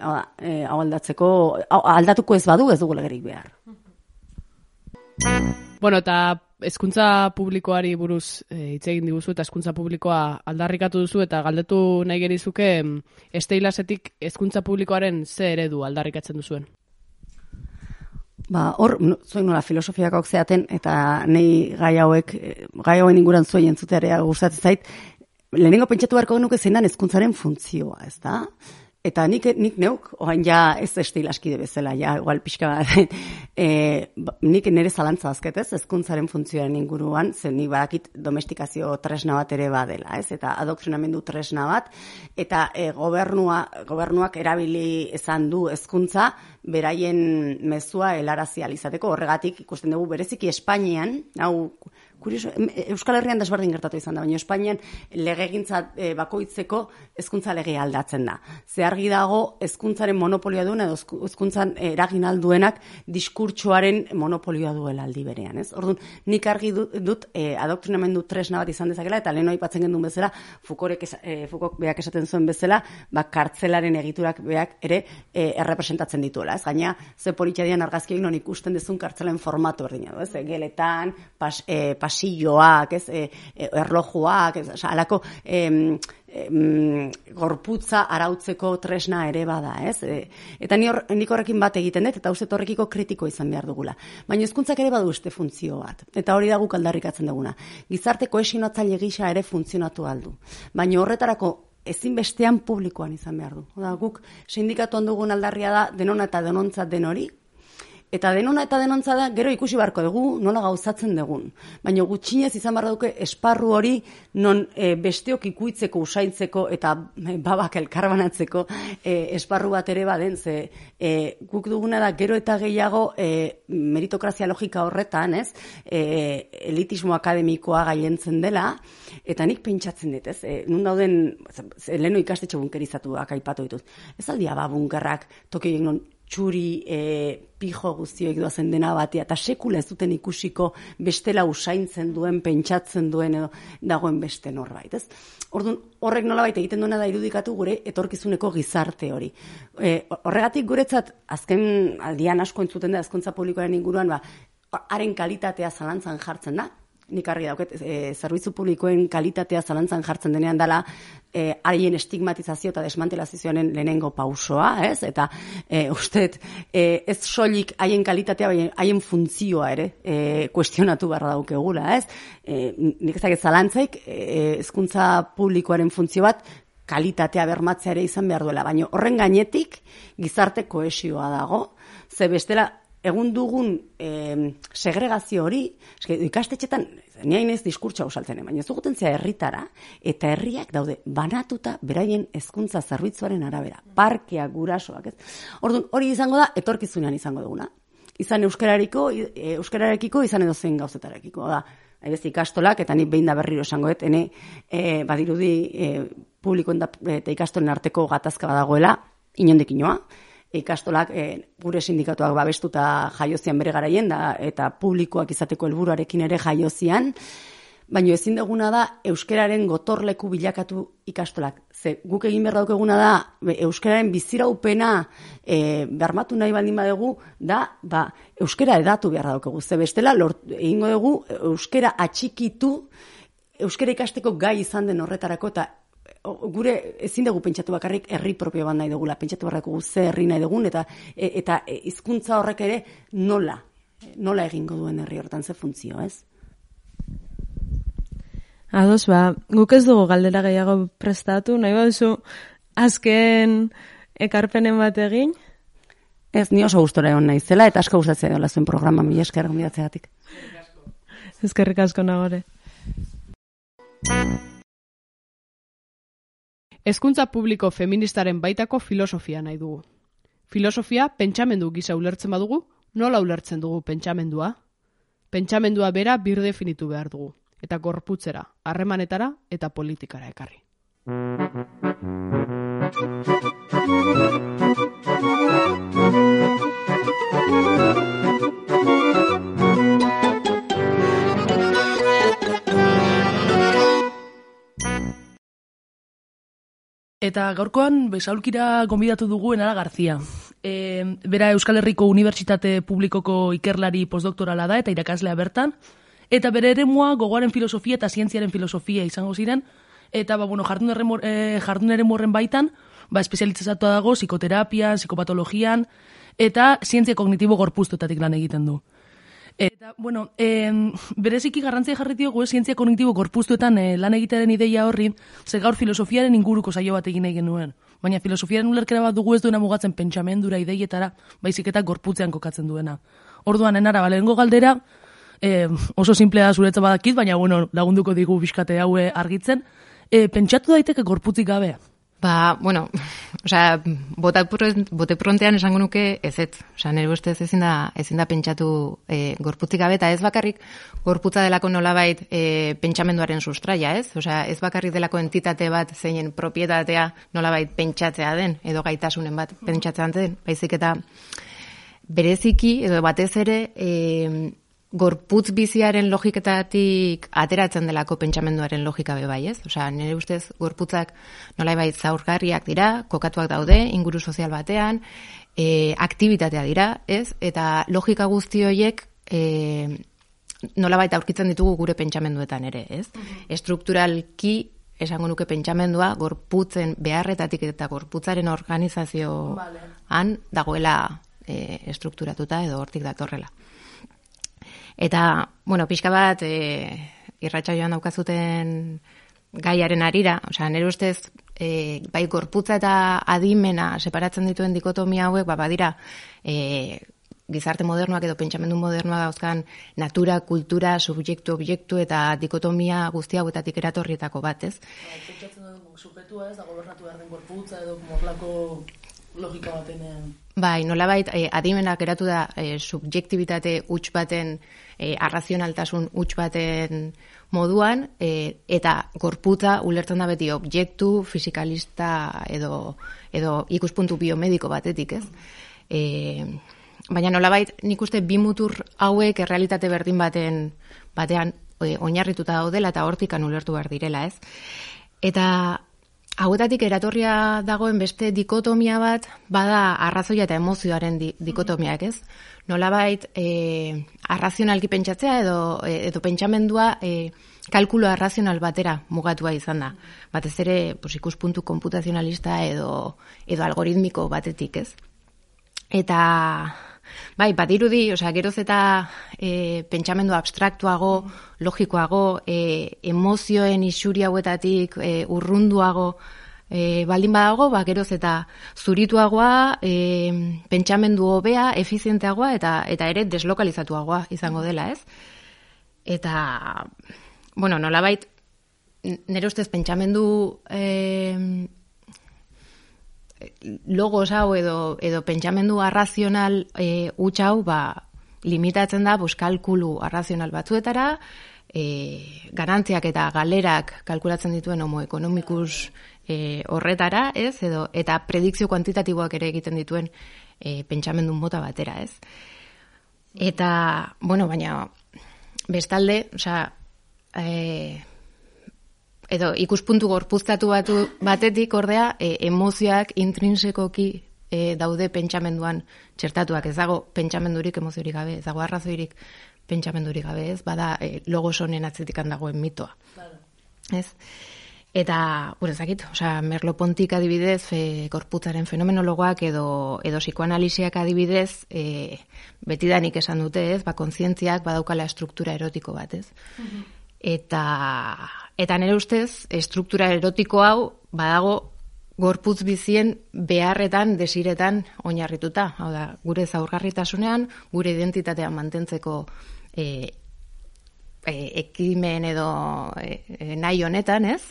Hau hau aldatzeko, aldatuko ez badu, ez dugu legerik behar. Bueno, eta hezkuntza publikoari buruz eh, hitz egin diguzu eta hezkuntza publikoa aldarrikatu duzu eta galdetu nahi gerizuke mm, esteilasetik hezkuntza publikoaren ze eredu aldarrikatzen duzuen. Ba, hor, zoin nola filosofiakoak zeaten, eta nei gai hauek, eh, gai hauen inguran zuen entzutearea gustatzen zait, lehenengo pentsatu beharko genuke zein dan hezkuntzaren funtzioa, ez da? Eta nik, nik neuk, oain ja ez esteilaskide bezala, ja, igual pixka bat, e, nik nire zalantza azketez, hezkuntzaren funtzioaren inguruan, zen nik badakit domestikazio tresna bat ere badela, ez? Eta adoktrinamendu tresna bat, eta e, gobernua, gobernuak erabili izan du hezkuntza beraien mezua helarazi ahal izateko. Horregatik ikusten dugu bereziki Espainian, hau kurioso, em- Euskal Herrian desberdin gertatu izan da, baina Espainian legegintza e, bakoitzeko hezkuntza legea aldatzen da. Ze argi dago hezkuntzaren monopolioa duen edo hezku- hezkuntzan eragin alduenak diskurtsoaren monopolioa duela aldi berean, ez? Orduan, nik argi dut, dut e, adoktrinamendu tresna bat izan dezakela eta lehen aipatzen genuen bezala esa- e, Foucault beak esaten zuen bezala, ba kartzelaren egiturak beak ere e, errepresentatzen dituela, ez? Gaina ze politxa dian argazkiak non ikusten dezun kartzelen formato berdina du, ez? E, geletan, pas, e, pasilloak, ez? E, e, erlojuak, ez? Osa, alako em, gorputza arautzeko tresna ere bada, ez? E, eta ni hor, nik horrekin bat egiten dut, eta uste horrekiko kritiko izan behar dugula. Baina hezkuntzak ere badu beste funtzio bat, eta hori da guk aldarrikatzen duguna. Gizarte kohesionatzaile gisa ere funtzionatu aldu. Baina horretarako ezinbestean publikoan izan behar du. Oda, guk sindikatuan dugun aldarria da denona eta denontzat den hori, Eta denona eta denontza da, gero ikusi barko dugu, nola gauzatzen dugun. Baina gutxinez izan behar duke esparru hori non e, besteok ikuitzeko, usaintzeko eta e, babak elkarbanatzeko e, esparru bat ere baden, ze e, guk duguna da gero eta gehiago e, meritokrazia logika horretan, ez, e, elitismo akademikoa gailentzen dela, eta nik pentsatzen dut, ez, e, nun dauden, leheno ikastetxe bunkerizatuak aipatu ditut. Ez aldia ba bunkerrak toki horiek non txuri e, pijo guztioek doazen dena batea, eta sekula ez duten ikusiko bestela usaintzen duen, pentsatzen duen edo dagoen beste norbait, ez? Orduan, horrek nolabait egiten duena da irudikatu gure etorkizuneko gizarte hori. E, horregatik guretzat, azken aldian asko entzuten da, ezkontza publikoaren inguruan, ba, haren kalitatea zalantzan jartzen da, nik argi dauket, e, zerbitzu publikoen kalitatea zalantzan jartzen denean dela, e, haien estigmatizazio eta desmantelazioaren lehenengo pausoa, ez? Eta e, usteet, e, ez soilik haien kalitatea, haien funtzioa ere e, kuestionatu beharra daukegula, ez? E, nik ezagik zalantzaik, e, hezkuntza publikoaren funtzio bat, kalitatea bermatzea ere izan behar duela, baina horren gainetik gizarte kohesioa dago, ze bestela egun dugun eh, segregazio hori, eske, ikastetxetan, ni hain ez diskurtsa usaltzen, baina ez duguten zea herritara, eta herriak daude banatuta beraien hezkuntza zerbitzuaren arabera, parkeak, gurasoak, ez? Orduan, hori izango da, etorkizunean izango duguna. Izan euskarariko, e, euskararekiko, izan edo zein gauzetarekiko, da, haibez ikastolak, eta nik behin da berriro esango, et, ene, e, badirudi, e, publikoen da, eta ikastolen arteko gatazka badagoela, inondik inoa, ikastolak e, gure sindikatuak babestuta jaiozian bere garaien da eta publikoak izateko helburuarekin ere jaiozian, baina ezin duguna da euskararen gotorleku bilakatu ikastolak. Ze guk egin behar daukeguna da be, euskararen biziraupena e, bermatu nahi baldin badugu da ba, euskara edatu behar daukegu. Ze bestela lort, egingo dugu euskara atxikitu euskara ikasteko gai izan den horretarako eta gure ezin dugu pentsatu bakarrik herri propio bat nahi dugula, pentsatu dugu ze herri nahi dugun, eta e, eta hizkuntza horrek ere nola, nola egingo duen herri hortan ze funtzio, ez? Ados, ba, guk ez dugu galdera gehiago prestatu, nahi baduzu azken ekarpenen bat egin? Ez, ni oso gustora egon naizela eta asko gustatzen dela zuen programa, mila esker gonbidatzeagatik. Ezkerrik asko nagore. Hezkuntza publiko feministaren baitako filosofia nahi dugu. Filosofia pentsamendu gisa ulertzen badugu, nola ulertzen dugu pentsamendua? Pentsamendua bera bir definitu behar dugu, eta gorputzera, harremanetara eta politikara ekarri. Eta gaurkoan besaulkira gonbidatu dugu Enara Garzia. E, bera Euskal Herriko Unibertsitate Publikoko ikerlari postdoktorala da eta irakaslea bertan. Eta bere eremua gogoaren filosofia eta zientziaren filosofia izango ziren. Eta ba, bueno, jardun, erremu, e, jardun eremu horren baitan, ba, espezialitzatua dago psikoterapian, psikopatologian, eta zientzia kognitibo gorpuztotatik lan egiten du. Eta, bueno, e, bereziki garrantzia jarri diogu, eh, zientzia kognitibo gorpuztuetan eh, lan egitearen ideia horri, ze gaur filosofiaren inguruko saio bat egin nahi genuen. Baina filosofiaren ulerkera bat dugu ez duena mugatzen pentsamendura ideietara, baizik eta gorputzean kokatzen duena. Orduan, enara, balengo galdera, e, oso simplea da zuretzat badakit, baina bueno, lagunduko digu biskate haue argitzen. E, pentsatu daiteke gorputzik gabe? Ba, bueno, osea, bote prontean esango nuke ez ez. Osea, nire ustez ezin da, ezin da pentsatu e, gorputzik gabe, eta ez bakarrik gorputza delako nolabait e, pentsamenduaren sustraia, ez? Osea, ez bakarrik delako entitate bat zeinen propietatea nolabait pentsatzea den, edo gaitasunen bat pentsatzea den, baizik eta bereziki, edo batez ere, e, gorputz biziaren logiketatik ateratzen delako pentsamenduaren logika be bai, ez? Osea, nire ustez gorputzak nolabait zaurgarriak dira, kokatuak daude inguru sozial batean, e, aktibitatea dira, ez? Eta logika guzti horiek e, nolabait aurkitzen ditugu gure pentsamenduetan ere, ez? Estrukturalki esango nuke pentsamendua gorputzen beharretatik eta gorputzaren organizazioan dagoela e, estrukturatuta edo hortik datorrela. Eta, bueno, pixka bat, e, irratxa joan daukazuten gaiaren arira, osea, nire ustez, e, bai gorputza eta adimena separatzen dituen dikotomia hauek, ba, badira, e, gizarte modernoak edo pentsamendu modernoa dauzkan natura, kultura, subjektu, objektu eta dikotomia guzti hauetatik eratorrietako bat, ez? Pentsatzen dugu sujetua ez? Da gobernatu behar den gorputza edo morlako logika baten Bai, nolabait, eh, adimenak geratu da eh, subjektibitate huts baten, eh, arrazionaltasun huts baten moduan, eh, eta gorputza ulertzen da beti objektu, fisikalista edo, edo ikuspuntu biomediko batetik, ez? Eh, baina nolabait, nik uste bi mutur hauek errealitate berdin baten batean eh, oinarrituta daudela eta hortikan ulertu behar direla, ez? Eta hauetatik eratorria dagoen beste dikotomia bat, bada arrazoia eta emozioaren di, dikotomiak, ez? Nolabait, e, arrazionalki pentsatzea edo, e, edo pentsamendua e, kalkulo arrazional batera mugatua izan da. Batez ere, pues, ikuspuntu komputazionalista edo, edo algoritmiko batetik, ez? Eta, bai, badirudi, osea, geroz eta e, pentsamendu abstraktuago, logikoago, e, emozioen isuri hauetatik e, urrunduago e, baldin badago, ba, geroz eta zurituagoa, e, pentsamendu hobea, efizienteagoa eta eta ere deslokalizatuagoa izango dela, ez? Eta, bueno, nolabait, nire ustez pentsamendu e, logos hau edo, edo pentsamendu arrazional e, hau ba, limitatzen da bus, kalkulu arrazional batzuetara, e, garantziak eta galerak kalkulatzen dituen homo ekonomikus e, horretara, ez? Edo, eta predikzio kuantitatiboak ere egiten dituen e, pentsamendu mota batera, ez? Eta, bueno, baina bestalde, osea, e, edo ikuspuntu gorpuztatu batu batetik ordea e, emozioak intrinsekoki e, daude pentsamenduan txertatuak. Ez dago pentsamendurik emoziorik gabe ez dago arrazoirik pentsamendurik gabe ez? Bada e, logos honen atzetik dagoen mitoa. Ez Eta, bueno, ezakit, osea, Merlo Pontik adibidez, e, gorputzaren fenomenologoak edo edo psikoanalisiak adibidez, e, betidanik esan dute, ez? Ba, kontzientziak badaukala struktura erotiko bat, ez? Eta, eta nire ustez, estruktura erotiko hau badago gorputz bizien beharretan, desiretan oinarrituta. Hau da, gure zaurgarritasunean, gure identitatea mantentzeko e, e, ekimen edo e, e, nahi honetan, ez?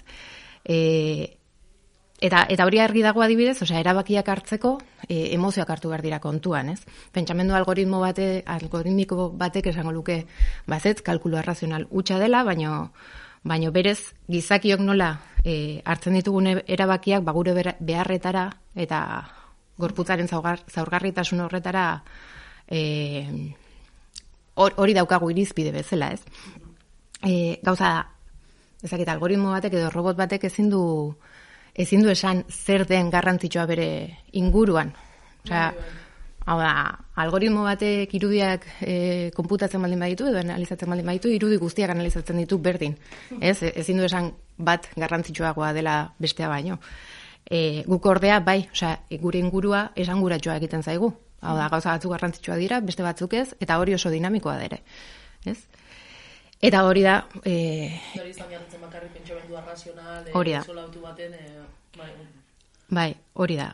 E, Eta, eta hori argi dago adibidez, osea, erabakiak hartzeko e, emozioak hartu behar dira kontuan, ez? Pentsamendu algoritmo bate, algoritmiko batek esango luke, bazetz, kalkulu arrazional utxa dela, baino, baino berez, gizakiok nola e, hartzen ditugun erabakiak, ba, gure beharretara, eta gorputzaren zaurgarritasun horretara, e, hor- hori daukagu irizpide bezala, ez? E, gauza da, ezakit, algoritmo batek edo robot batek ezin du ezin du esan zer den garrantzitsua bere inguruan. Osea, hau da, algoritmo batek irudiak e, konputatzen baldin baditu edo analizatzen baldin baditu, irudi guztiak analizatzen ditu berdin. Ez, ezin du esan bat garrantzitsuagoa dela bestea baino. E, guk ordea, bai, osea, gure ingurua esanguratsua egiten zaigu. Hau da, gauza batzuk garrantzitsua dira, beste batzuk ez, eta hori oso dinamikoa da ere. Ez? Eta hori da, e, Hori izan jartzen bakarrik pentsamendu arrazional, e, Hori da. sola autu baten, e, bai, Bai, hori da.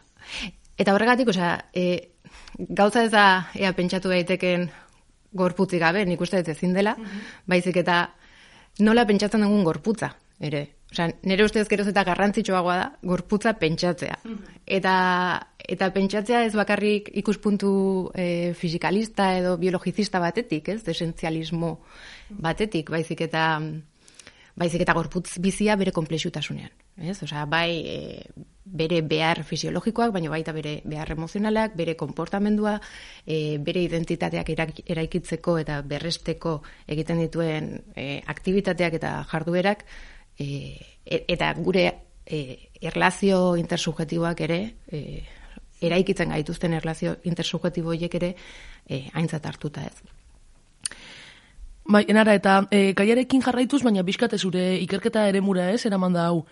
Eta horregatik, osea, e, gauza ez da ea pentsatu daiteken gorputzik gabe, nik uste dut ezin dela, baizik eta nola pentsatzen dugun gorputza, ere. Osea, nire ustez geroz eta garrantzitsuagoa da gorputza pentsatzea. Eta, eta pentsatzea ez bakarrik ikuspuntu e, fisikalista edo biologizista batetik, ez, desentzialismo batetik, baizik eta baizik eta gorputz bizia bere komplexutasunean. Ez? Osea, bai e, bere behar fisiologikoak, baina baita bere behar emozionalak, bere konportamendua, e, bere identitateak eraikitzeko eta berresteko egiten dituen e, aktivitateak eta jarduerak, e, e- eta gure e, erlazio intersubjetiboak ere, e, eraikitzen gaituzten erlazio intersubjetibo horiek ere e, aintzat hartuta ez. Bai, enara, eta e, gaiarekin jarraituz, baina bizkate zure ikerketa ere mura ez, eraman da hau.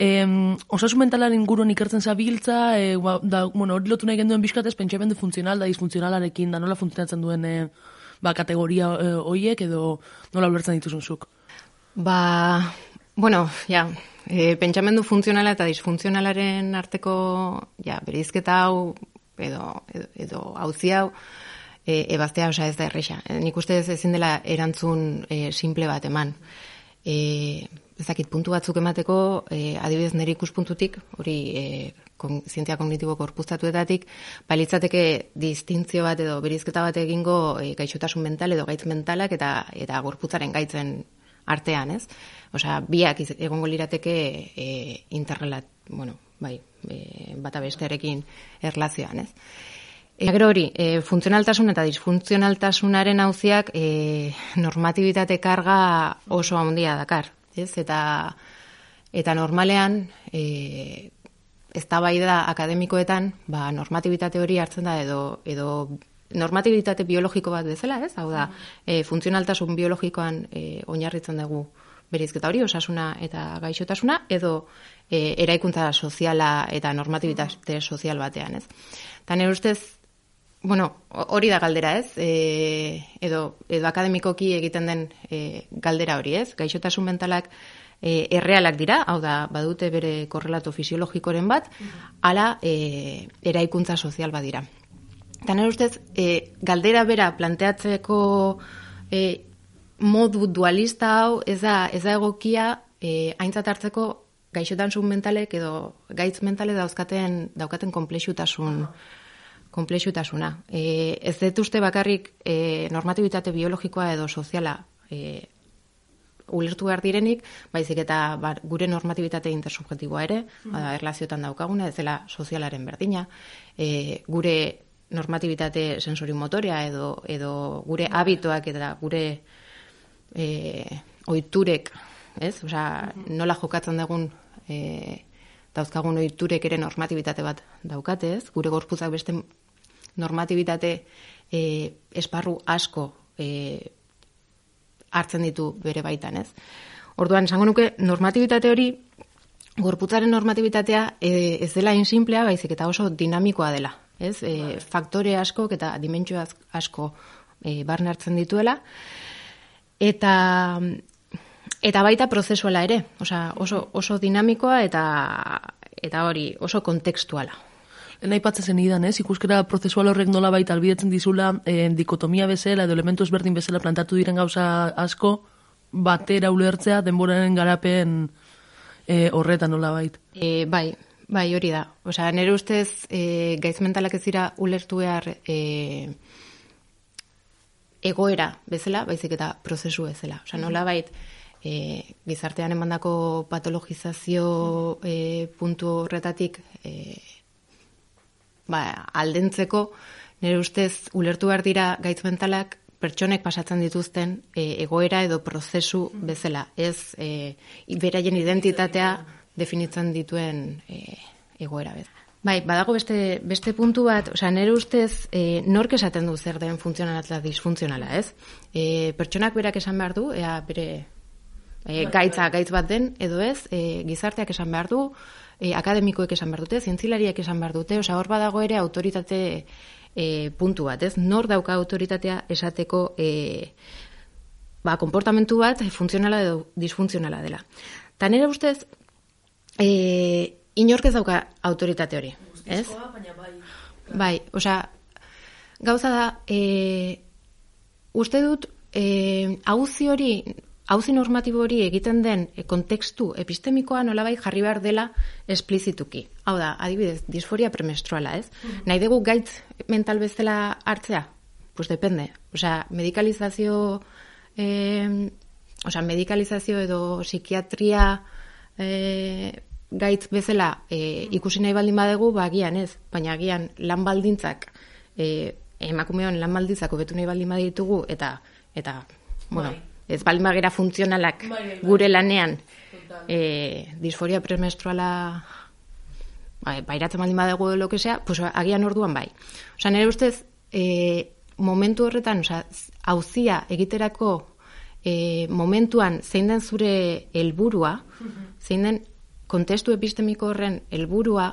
E, osasun mentalaren inguruan ikertzen zabiltza, e, ba, da, bueno, hori lotu nahi genduen bizkatez, pentsamendu funtzional da disfuntzionalarekin, da nola funtzionatzen duen e, ba, kategoria e, hoiek edo nola ulertzen dituzun zuk. Ba, bueno, ja, e, pentsamendu funtzionala eta disfuntzionalaren arteko, ja, berizketa hau, edo, edo, edo hauzi hau, e, ebaztea, osea, ez da erresa. E, nik uste ez ezin dela erantzun e, simple bat eman. E, ezakit, puntu batzuk emateko, e, adibidez nire ikuspuntutik, hori e, kon, zientzia kognitibo korpuztatuetatik, balitzateke distintzio bat edo berizketa bat egingo e, gaixotasun mental edo gaitz mentalak eta eta gorputzaren gaitzen artean, ez? Osea, biak egongo lirateke e, interrelat, bueno, bai, e, bata bestearekin erlazioan, ez? Eta gero hori, e, funtzionaltasun eta disfuntzionaltasunaren hauziak e, normatibitate karga oso handia dakar, ez? Eta, eta normalean, e, eztabaida akademikoetan, ba, normatibitate hori hartzen da edo, edo normatibitate biologiko bat bezala, ez? Hau da, e, funtzionaltasun biologikoan e, oinarritzen dugu berizketa hori, osasuna eta gaixotasuna, edo e, eraikuntza soziala eta normatibitate sozial batean, ez? Eta nire ustez, bueno, ho- hori da galdera, ez? E, edo, edo akademikoki egiten den e, galdera hori, ez? Gaixotasun mentalak e, errealak dira, hau da, badute bere korrelato fisiologikoren bat, ala e, eraikuntza sozial badira. Eta nire ustez, e, galdera bera planteatzeko e, modu dualista hau ez da, ez da egokia e, aintzat hartzeko gaixotasun mentalek edo gaitz mentale dauzkaten daukaten komplexutasun komplexutasuna. E, ez dut uste bakarrik e, normatibitate biologikoa edo soziala e, ulertu behar direnik, baizik eta ba, gure normatibitate intersubjetiboa ere, bada, erlaziotan daukaguna, ez dela sozialaren berdina, e, gure normatibitate sensorimotoria edo, edo gure habitoak eta gure e, oiturek, ez? Osea, nola jokatzen dugun e, dauzkagun oiturek ere normatibitate bat daukate, ez? Gure gorputzak beste normatibitate e, esparru asko e, hartzen ditu bere baitan, ez? Orduan, esango nuke, normatibitate hori, gorputzaren normatibitatea e, ez dela insimplea, baizik eta oso dinamikoa dela, ez? E, faktore asko eta dimentsio asko e, barne hartzen dituela, eta Eta baita prozesuala ere, osea, oso, oso dinamikoa eta eta hori oso kontekstuala. Lehen aipatzen zen idan, ez? Ikuskera prozesual horrek nola baita albidetzen dizula eh, dikotomia bezala edo elementu ezberdin bezala plantatu diren gauza asko batera ulertzea denboraren garapen eh, horretan nola bait. E, bai, bai, hori da. Osea, nire ustez e, gaitz mentalak ez dira ulertu behar e, egoera bezala, baizik eta prozesu bezala. Osea, nola bait, e, gizartean emandako patologizazio e, puntu horretatik e, ba, aldentzeko, nire ustez ulertu behar dira gaitz mentalak pertsonek pasatzen dituzten e, egoera edo prozesu bezala. Ez e, beraien identitatea definitzen dituen e, egoera bezala. Bai, badago beste, beste puntu bat, osea, nire ustez, e, nork esaten du zer den funtzionala eta disfuntzionala, ez? E, pertsonak berak esan behar du, ea bere e, gaitza gaitz bat den, edo ez, e, gizarteak esan behar du, e, akademikoek esan behar dute, zientzilariak esan behar dute, osea, hor badago ere autoritate e, puntu bat, ez? Nor dauka autoritatea esateko e, ba, konportamentu bat funtzionala edo disfuntzionala dela. Ta nire ustez, e, inork ez dauka autoritate hori, ez? baina bai. Bai, osea, gauza da, e, uste dut, e, auzi hori, auzi normatibo hori egiten den e, kontekstu epistemikoa nolabait jarri behar dela esplizituki. Hau da, adibidez, disforia premenstruala, ez? Nahi dugu gaitz mental bezala hartzea? Pues depende. Osea, medikalizazio, eh, osea, medikalizazio edo psikiatria eh, gaitz bezala e, ikusi nahi baldin badegu, ba, agian ez, baina agian lan baldintzak, e, emakumeon lan baldintzak hobetu nahi baldin baditugu, eta, eta bueno, ez baldin bagera funtzionalak Bai, bai, bai. gure lanean, e, disforia premenstruala ba, bairatzen baldin badegu lo que sea, pues agian orduan bai. Osea, nire ustez, e, momentu horretan, osea, hauzia egiterako e, momentuan zein den zure helburua, zein den kontestu epistemiko horren helburua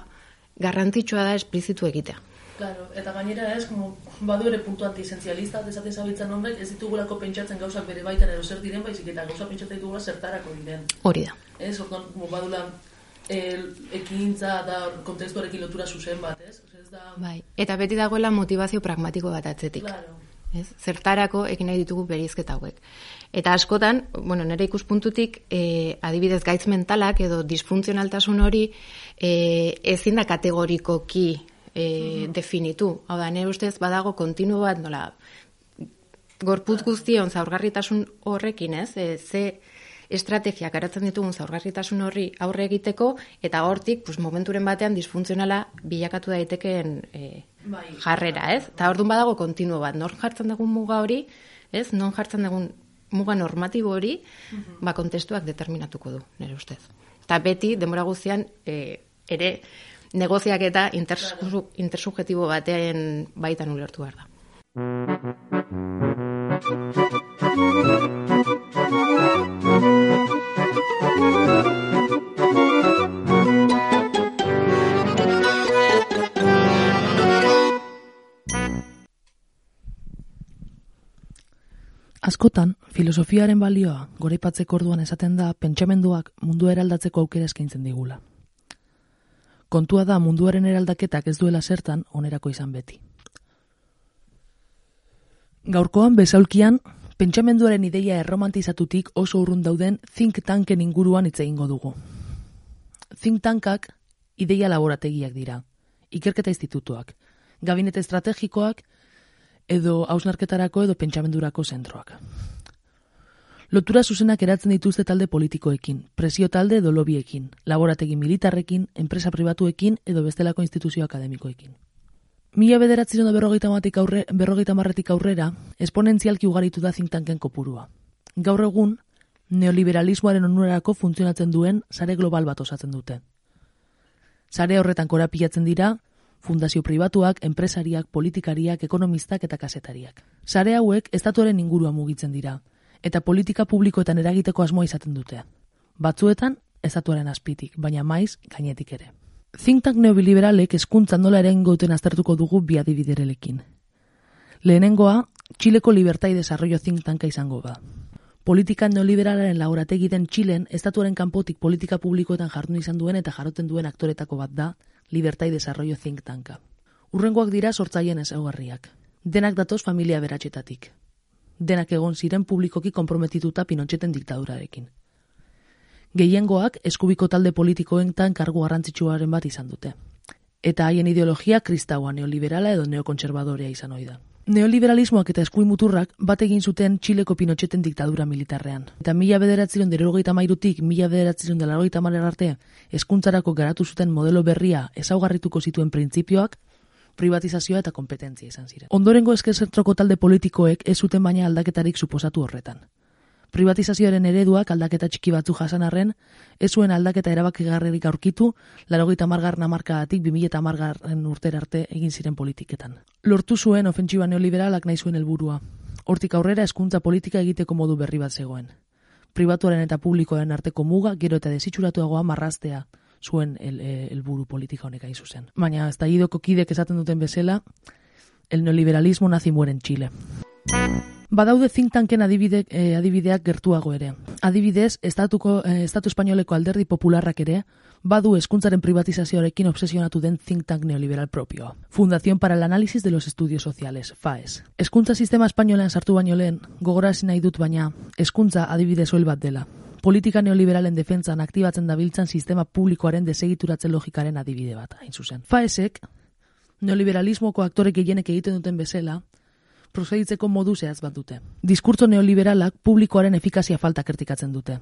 garrantzitsua da esplizitu egitea. Claro, eta gainera ez, como, badu ere puntu antisenzialista, desate zabiltzen horrek, ez ditugulako pentsatzen gauzak bere baitan edo zer diren, baizik eta gauza pentsatzen ditugula zertarako diren. Hori da. Ez, orduan, como badula el, ekintza da kontestuarekin lotura zuzen bat, ez? Ez da... Bai. Eta beti dagoela motivazio pragmatiko bat atzetik. Claro. Ez? Zertarako egin nahi ditugu berizketa hauek. Eta askotan, bueno, nire ikuspuntutik, e, adibidez gaitz mentalak edo disfuntzionaltasun hori e, ezin da kategorikoki e, definitu. Hau da, nire ustez badago kontinu bat, nola, gorputz guztion zaurgarritasun horrekin, ez? E, ze estrategiak garatzen ditugun zaurgarritasun horri aurre egiteko, eta hortik, pues, momenturen batean disfuntzionala bilakatu daitekeen e, jarrera, ez? Eta orduan badago kontinuo bat, nor jartzen dugun muga hori, ez? Non jartzen dugun muga normatibo hori, ba kontestuak determinatuko du, nire ustez. Eta beti, denbora guztian, e, ere, negoziak eta intersubjetibo batean baitan ulertu behar da. Askotan, filosofiaren balioa goraipatzeko orduan esaten da pentsamenduak mundu eraldatzeko aukera eskaintzen digula. Kontua da munduaren eraldaketak ez duela zertan onerako izan beti. Gaurkoan bezaulkian, pentsamenduaren ideia erromantizatutik oso urrun dauden think tanken inguruan hitz egingo dugu. Think tankak ideia laborategiak dira, ikerketa institutuak, gabinete estrategikoak edo hausnarketarako edo pentsamendurako zentroak. Lotura zuzenak eratzen dituzte talde politikoekin, presio talde edo lobiekin, laborategi militarrekin, enpresa pribatuekin edo bestelako instituzio akademikoekin. Mila bederatzi da berrogeita, aurre, berrogeita marretik aurrera, esponentzialki ugaritu da zintanken kopurua. Gaur egun, neoliberalismoaren onurarako funtzionatzen duen sare global bat osatzen dute. Sare horretan korapilatzen dira, fundazio pribatuak, enpresariak, politikariak, ekonomistak eta kasetariak. Sare hauek estatuaren ingurua mugitzen dira, eta politika publikoetan eragiteko asmoa izaten dute. Batzuetan, estatuaren azpitik, baina maiz gainetik ere. Think tank neoliberalek eskuntzan nola eren goten aztertuko dugu bi adibiderelekin. Lehenengoa, Txileko Libertad y Desarrollo Think Tanka izango da. politika neoliberalaren laurategi den Txilen, estatuaren kanpotik politika publikoetan jardun izan duen eta jaroten duen aktoretako bat da, Libertad y Desarrollo Think Tanka. Urrengoak dira sortzaien ezaugarriak. Denak datoz familia beratxetatik. Denak egon ziren publikoki konprometituta Pinotxeten diktadurarekin. Gehiengoak eskubiko talde politikoentan kargu garrantzitsuaren bat izan dute. Eta haien ideologia kristaua neoliberala edo neokontserbadorea izan ohi da. Neoliberalismoak eta eskuin muturrak bat egin zuten Txileko Pinotxeten diktadura militarrean. Eta mila bederatziron derogeita mairutik, mila bederatziron delarogeita arte, eskuntzarako garatu zuten modelo berria ezaugarrituko zituen printzipioak, privatizazioa eta kompetentzia izan ziren. Ondorengo eskezentroko talde politikoek ez zuten baina aldaketarik suposatu horretan. Privatizazioaren ereduak aldaketa txiki batzu jasan arren, ez zuen aldaketa erabakigarrerik aurkitu, larogeita margarren amarkadatik 2000 amargarren urtera arte egin ziren politiketan. Lortu zuen ofentsiba neoliberalak nahi zuen helburua. Hortik aurrera hezkuntza politika egiteko modu berri bat zegoen. Pribatuaren eta publikoaren arteko muga gero eta desitxuratuagoa marraztea zuen el- eh, helburu politika honek hain zuzen. Baina ez da idoko kidek esaten duten bezala, el neoliberalismo nazi muere en Chile. Badaude think tanken adibide, eh, adibideak gertuago ere. Adibidez, estatuko, eh, estatu espainoleko alderdi popularrak ere, badu hezkuntzaren privatizazioarekin obsesionatu den think tank neoliberal propioa. Fundación para el Análisis de los Estudios Sociales, FAES. Hezkuntza sistema espainolean sartu baino lehen, gogorarazi nahi dut baina, hezkuntza adibide soil bat dela. Politika neoliberalen defentzan aktibatzen dabiltzan sistema publikoaren desegituratze logikaren adibide bat, hain zuzen. FAESek, neoliberalismoko aktore gehienek egiten duten bezala, prozeditzeko modu zehaz bat dute. Diskurtso neoliberalak publikoaren efikazia falta kritikatzen dute.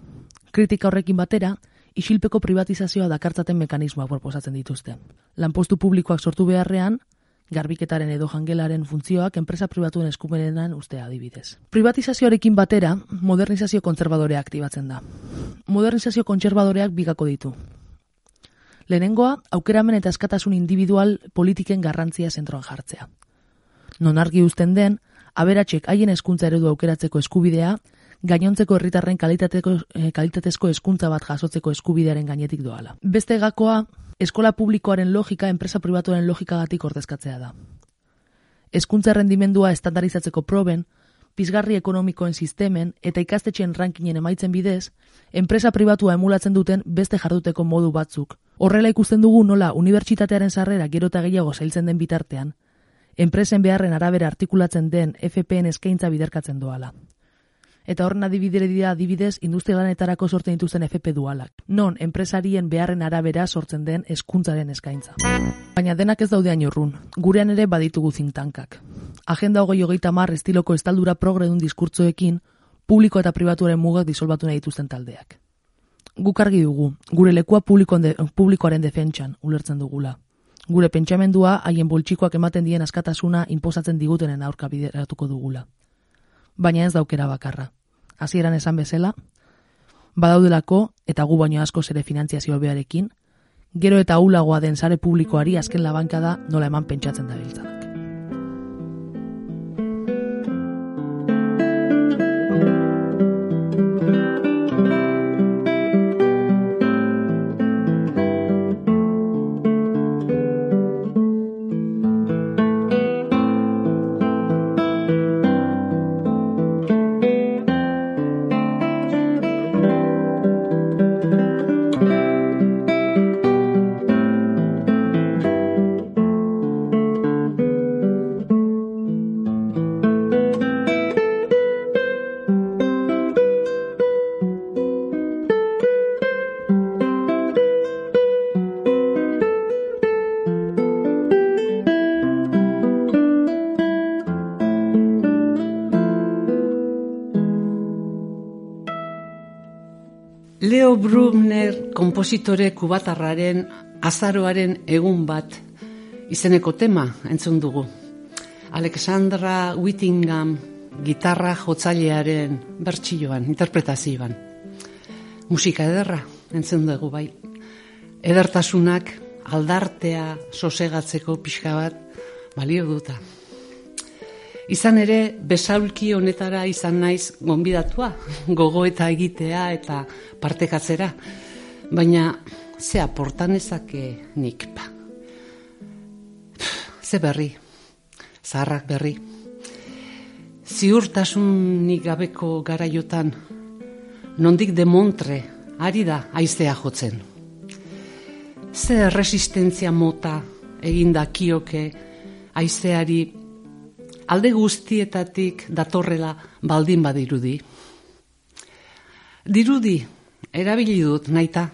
Kritika horrekin batera, isilpeko privatizazioa dakartzaten mekanismoak proposatzen dituzte. Lanpostu publikoak sortu beharrean, garbiketaren edo jangelaren funtzioak enpresa pribatuen eskumenenan ustea adibidez. Privatizazioarekin batera, modernizazio kontserbadorea aktibatzen da. Modernizazio kontserbadoreak bigako ditu. Lehenengoa, aukeramen eta askatasun individual politiken garrantzia zentroan jartzea. Non argi uzten den, aberatxek haien hezkuntza eredu aukeratzeko eskubidea, gainontzeko herritarren kalitateko, eh, kalitatezko hezkuntza bat jasotzeko eskubidearen gainetik doala. Beste gakoa, eskola publikoaren logika enpresa pribatuaren logikagatik ordezkatzea da. Hezkuntza errendimendua estandarizatzeko proben, pizgarri ekonomikoen sistemen eta ikastetxeen rankingen emaitzen bidez, enpresa pribatua emulatzen duten beste jarduteko modu batzuk. Horrela ikusten dugu nola unibertsitatearen sarrera gero eta gehiago zailtzen den bitartean, enpresen beharren arabera artikulatzen den FPN eskaintza biderkatzen doala. Eta horren adibidere dira adibidez industrialanetarako sortzen dituzten FP dualak. Non, enpresarien beharren arabera sortzen den hezkuntzaren eskaintza. Baina denak ez daude urrun. Gurean ere baditugu zintankak. Agenda hogei hogeita mar estiloko estaldura progredun diskurtzoekin, publiko eta pribatuaren mugak disolbatu nahi dituzten taldeak. Guk argi dugu, gure lekua publikoaren defentsan ulertzen dugula. Gure pentsamendua haien boltsikoak ematen dien askatasuna inposatzen digutenen aurka bideratuko dugula. Baina ez daukera bakarra. Hasieran esan bezala, badaudelako eta gu baino asko ere finantziazio bearekin, gero eta ulagoa den sare publikoari azken labanka da nola eman pentsatzen da Leo Brumner kompositore kubatarraren azaroaren egun bat izeneko tema entzun dugu. Alexandra Whittingham gitarra jotzailearen bertsioan, interpretazioan. Musika ederra entzun dugu bai. Edertasunak aldartea sosegatzeko pixka bat balio duta. Izan ere, besaulki honetara izan naiz gonbidatua, gogo eta egitea eta partekatzera. Baina, ze aportan ezake nik pa. Ze berri, zaharrak berri. Ziurtasunik gabeko garaiotan nondik demontre ari da aizea jotzen. Ze resistentzia mota eginda kioke aizeari alde guztietatik datorrela baldin badirudi. Dirudi, erabili dut naita.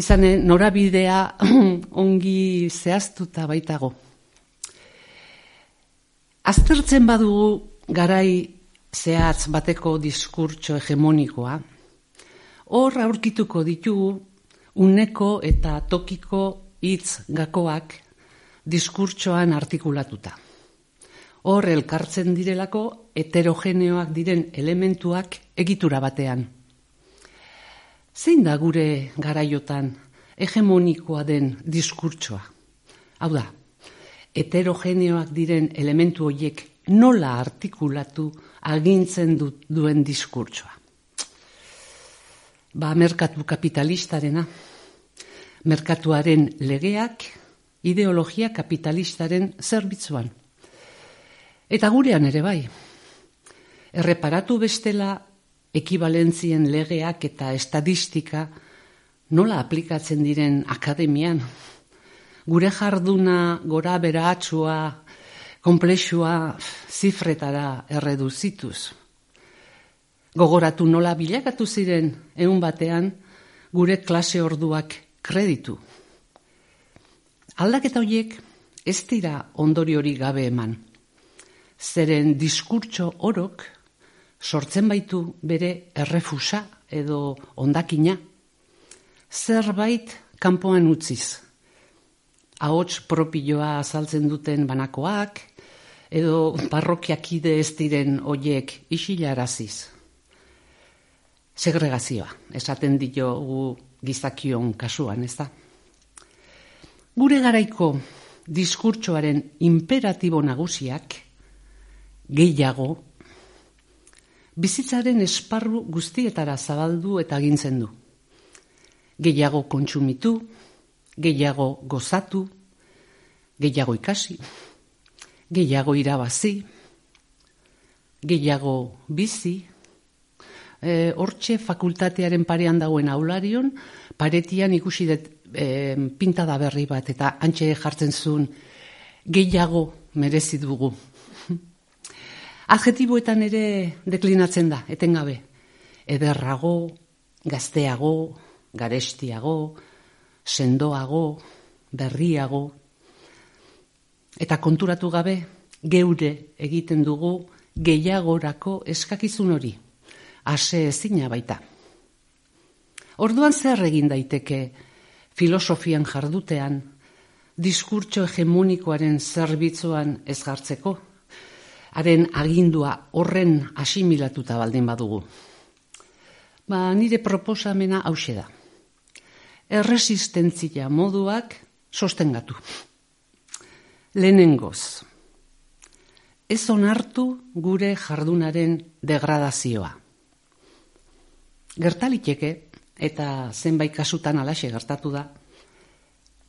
Izane, norabidea ongi zehaztuta baitago. Aztertzen badugu garai zehatz bateko diskurtso hegemonikoa, hor aurkituko ditugu uneko eta tokiko hitz gakoak diskurtsoan artikulatuta. Hor elkartzen direlako heterogeneoak diren elementuak egitura batean. Zein da gure garaiotan hegemonikoa den diskurtsoa? Hau da, heterogeneoak diren elementu horiek nola artikulatu agintzen du, duen diskurtsoa. Ba, merkatu kapitalistarena, merkatuaren legeak, ideologia kapitalistaren zerbitzuan. Eta gurean ere bai. Erreparatu bestela ekibalentzien legeak eta estadistika nola aplikatzen diren akademian. Gure jarduna gora beratsua, komplexua zifretara erreduzituz. Gogoratu nola bilakatu ziren egun batean gure klase orduak kreditu. Aldaketa horiek ez dira ondori hori gabe eman. Zeren diskurtso orok sortzen baitu bere errefusa edo ondakina. Zerbait kanpoan utziz. Ahots propioa azaltzen duten banakoak, edo parrokiakide ez diren hoiek isilaraziz. Segregazioa, esaten diogu gizakion kasuan, ez da? Gure garaiko diskurtsoaren imperatibo nagusiak gehiago bizitzaren esparru guztietara zabaldu eta agintzen du. Gehiago kontsumitu, gehiago gozatu, gehiago ikasi, gehiago irabazi, gehiago bizi, e, hortxe fakultatearen parean dagoen aularion, paretian ikusi dut e, pintada berri bat eta antxe jartzen zuen gehiago merezi dugu. Adjetiboetan ere deklinatzen da, etengabe. Ederrago, gazteago, garestiago, sendoago, berriago. Eta konturatu gabe, geure egiten dugu gehiagorako eskakizun hori. Ase ezina baita. Orduan zer egin daiteke filosofian jardutean, diskurtso hegemonikoaren zerbitzuan ez gartzeko, haren agindua horren asimilatuta baldin badugu. Ba, nire proposamena hause da. Erresistentzia moduak sostengatu. Lehenengoz, ez onartu gure jardunaren degradazioa. Gertaliteke, eta zenbait kasutan alaxe gertatu da,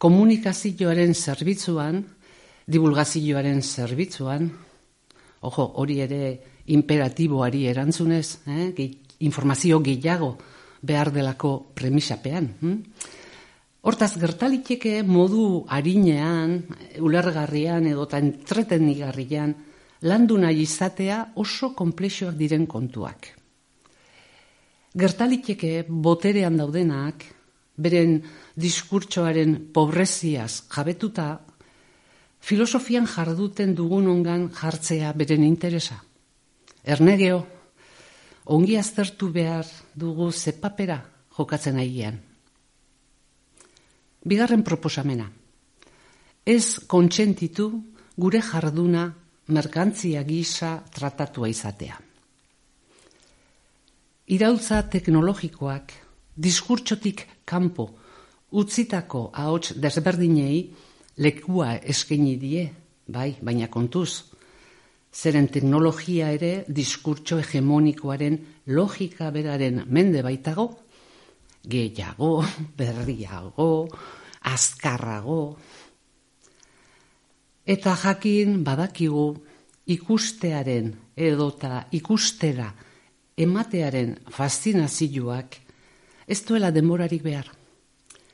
komunikazioaren zerbitzuan, divulgazioaren zerbitzuan, ojo, hori ere imperatiboari erantzunez, eh? Ge informazio gehiago behar delako premisapean. Hm? Hortaz, gertaliteke modu harinean, ulergarrian edo entretenigarrian, landu nahi izatea oso komplexoak diren kontuak. Gertaliteke boterean daudenak, beren diskurtsoaren pobreziaz jabetuta, filosofian jarduten dugun ongan jartzea beren interesa. Ernegeo, ongi aztertu behar dugu zepapera jokatzen aigian. Bigarren proposamena. Ez kontsentitu gure jarduna merkantzia gisa tratatua izatea. Irautza teknologikoak diskurtsotik kanpo utzitako ahots desberdinei lekua eskaini die, bai, baina kontuz. Zeren teknologia ere diskurtso hegemonikoaren logika beraren mende baitago, gehiago, berriago, azkarrago. Eta jakin badakigu ikustearen edota ikustera ematearen faszinazioak ez duela denborarik behar.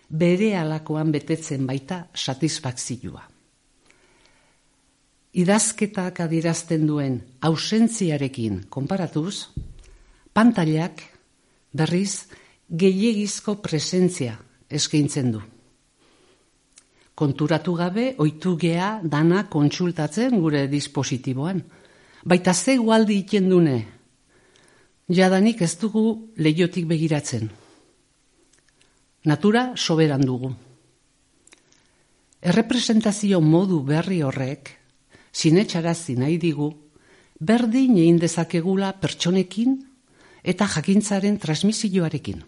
Bere alakoan betetzen baita satisfakzioa. Idazketak adirazten duen ausentziarekin konparatuz, pantailak berriz gehiegizko presentzia eskaintzen du. Konturatu gabe, oitu gea dana kontsultatzen gure dispositiboan. Baita ze gualdi ikendune, jadanik ez dugu lehiotik begiratzen. Natura soberan dugu. Errepresentazio modu berri horrek, sinetxarazi nahi digu, berdin egin dezakegula pertsonekin eta jakintzaren transmisioarekin.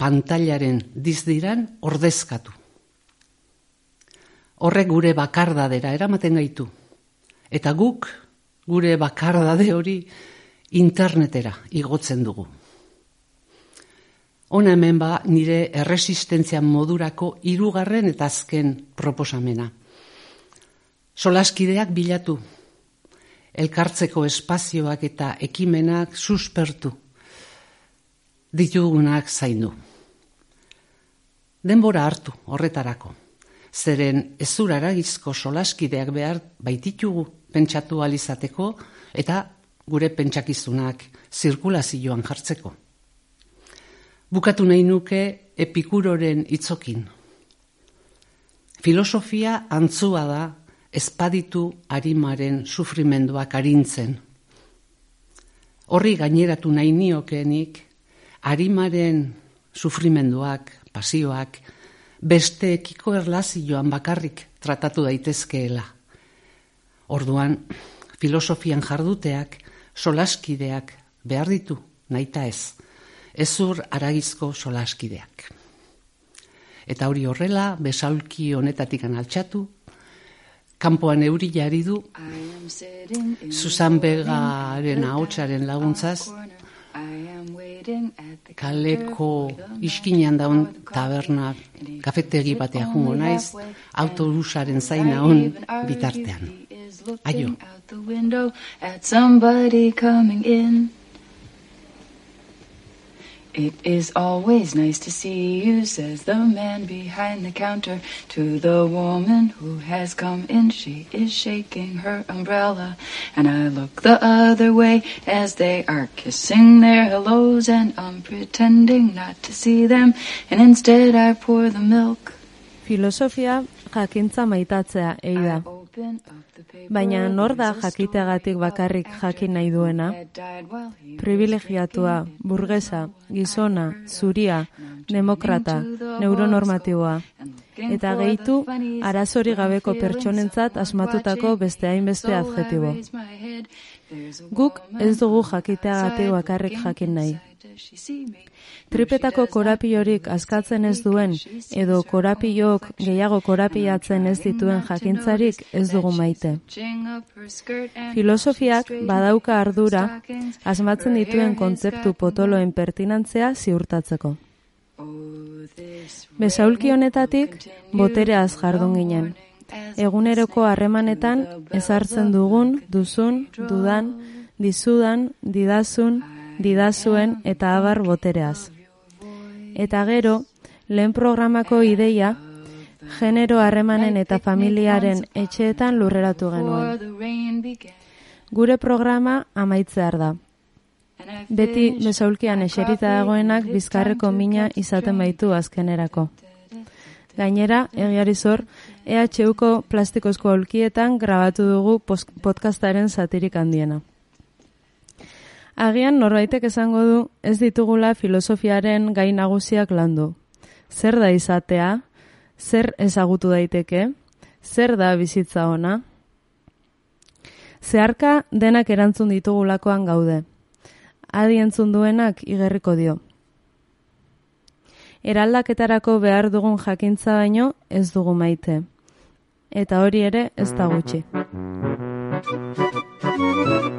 Pantailaren dizdiran ordezkatu. Horrek gure bakardadera eramaten gaitu. Eta guk gure bakardade hori internetera igotzen dugu. Hona hemen ba nire erresistentzia modurako hirugarren eta azken proposamena. Solaskideak bilatu, elkartzeko espazioak eta ekimenak suspertu, ditugunak zaindu. Denbora hartu horretarako, zeren ezuraragizko solaskideak behar baititugu pentsatu alizateko eta gure pentsakizunak zirkulazioan jartzeko. Bukatu nahi nuke epikuroren itzokin. Filosofia antzua da espaditu arimaren sufrimenduak arintzen. Horri gaineratu nahi niokenik, arimaren sufrimenduak, pasioak, besteekiko erlazioan bakarrik tratatu daitezkeela. Orduan, filosofian jarduteak, solaskideak behar ditu, naita ez, ezur aragizko solaskideak. Eta hori horrela, besaulki honetatik analtxatu, kanpoan euri jari du, Susan Begaren ahotsaren laguntzaz, kaleko iskinean daun taberna kafetegi batea jungo naiz, autobusaren zaina hon bitartean. Aio. It is always nice to see you, says the man behind the counter to the woman who has come in. She is shaking her umbrella, and I look the other way as they are kissing their hellos, and I'm pretending not to see them, and instead I pour the milk. Filosofia jakintza maitatzea, eida. Baina nor da jakiteagatik bakarrik jakin nahi duena? Privilegiatua, burgesa, gizona, zuria, demokrata, neuronormatiboa. Eta gehitu, arazori gabeko pertsonentzat asmatutako beste hainbeste adjetibo. Guk ez dugu jakiteagatik bakarrik jakin nahi. Tripetako korapiorik askatzen ez duen edo korapilok gehiago korapiatzen ez dituen jakintzarik ez dugu maite. Filosofiak badauka ardura asmatzen dituen kontzeptu potoloen pertinantzea ziurtatzeko. Besaulki honetatik botereaz jardun ginen. Eguneroko harremanetan ezartzen dugun, duzun, dudan, dizudan, didazun, didazuen eta abar botereaz. Eta gero, lehen programako ideia, genero harremanen eta familiaren etxeetan lurreratu genuen. Gure programa amaitzear da. Beti besaulkian eserita dagoenak bizkarreko mina izaten baitu azkenerako. Gainera, egiari zor, EHUko plastikozko aulkietan grabatu dugu podcastaren satirik handiena. Agian norbaitek esango du ez ditugula filosofiaren gai nagusiak landu. Zer da izatea? Zer ezagutu daiteke? Zer da bizitza ona? Zeharka denak erantzun ditugulakoan gaude. Adi entzun duenak igerriko dio. Eraldaketarako behar dugun jakintza baino ez dugu maite. Eta hori ere ez da gutxi.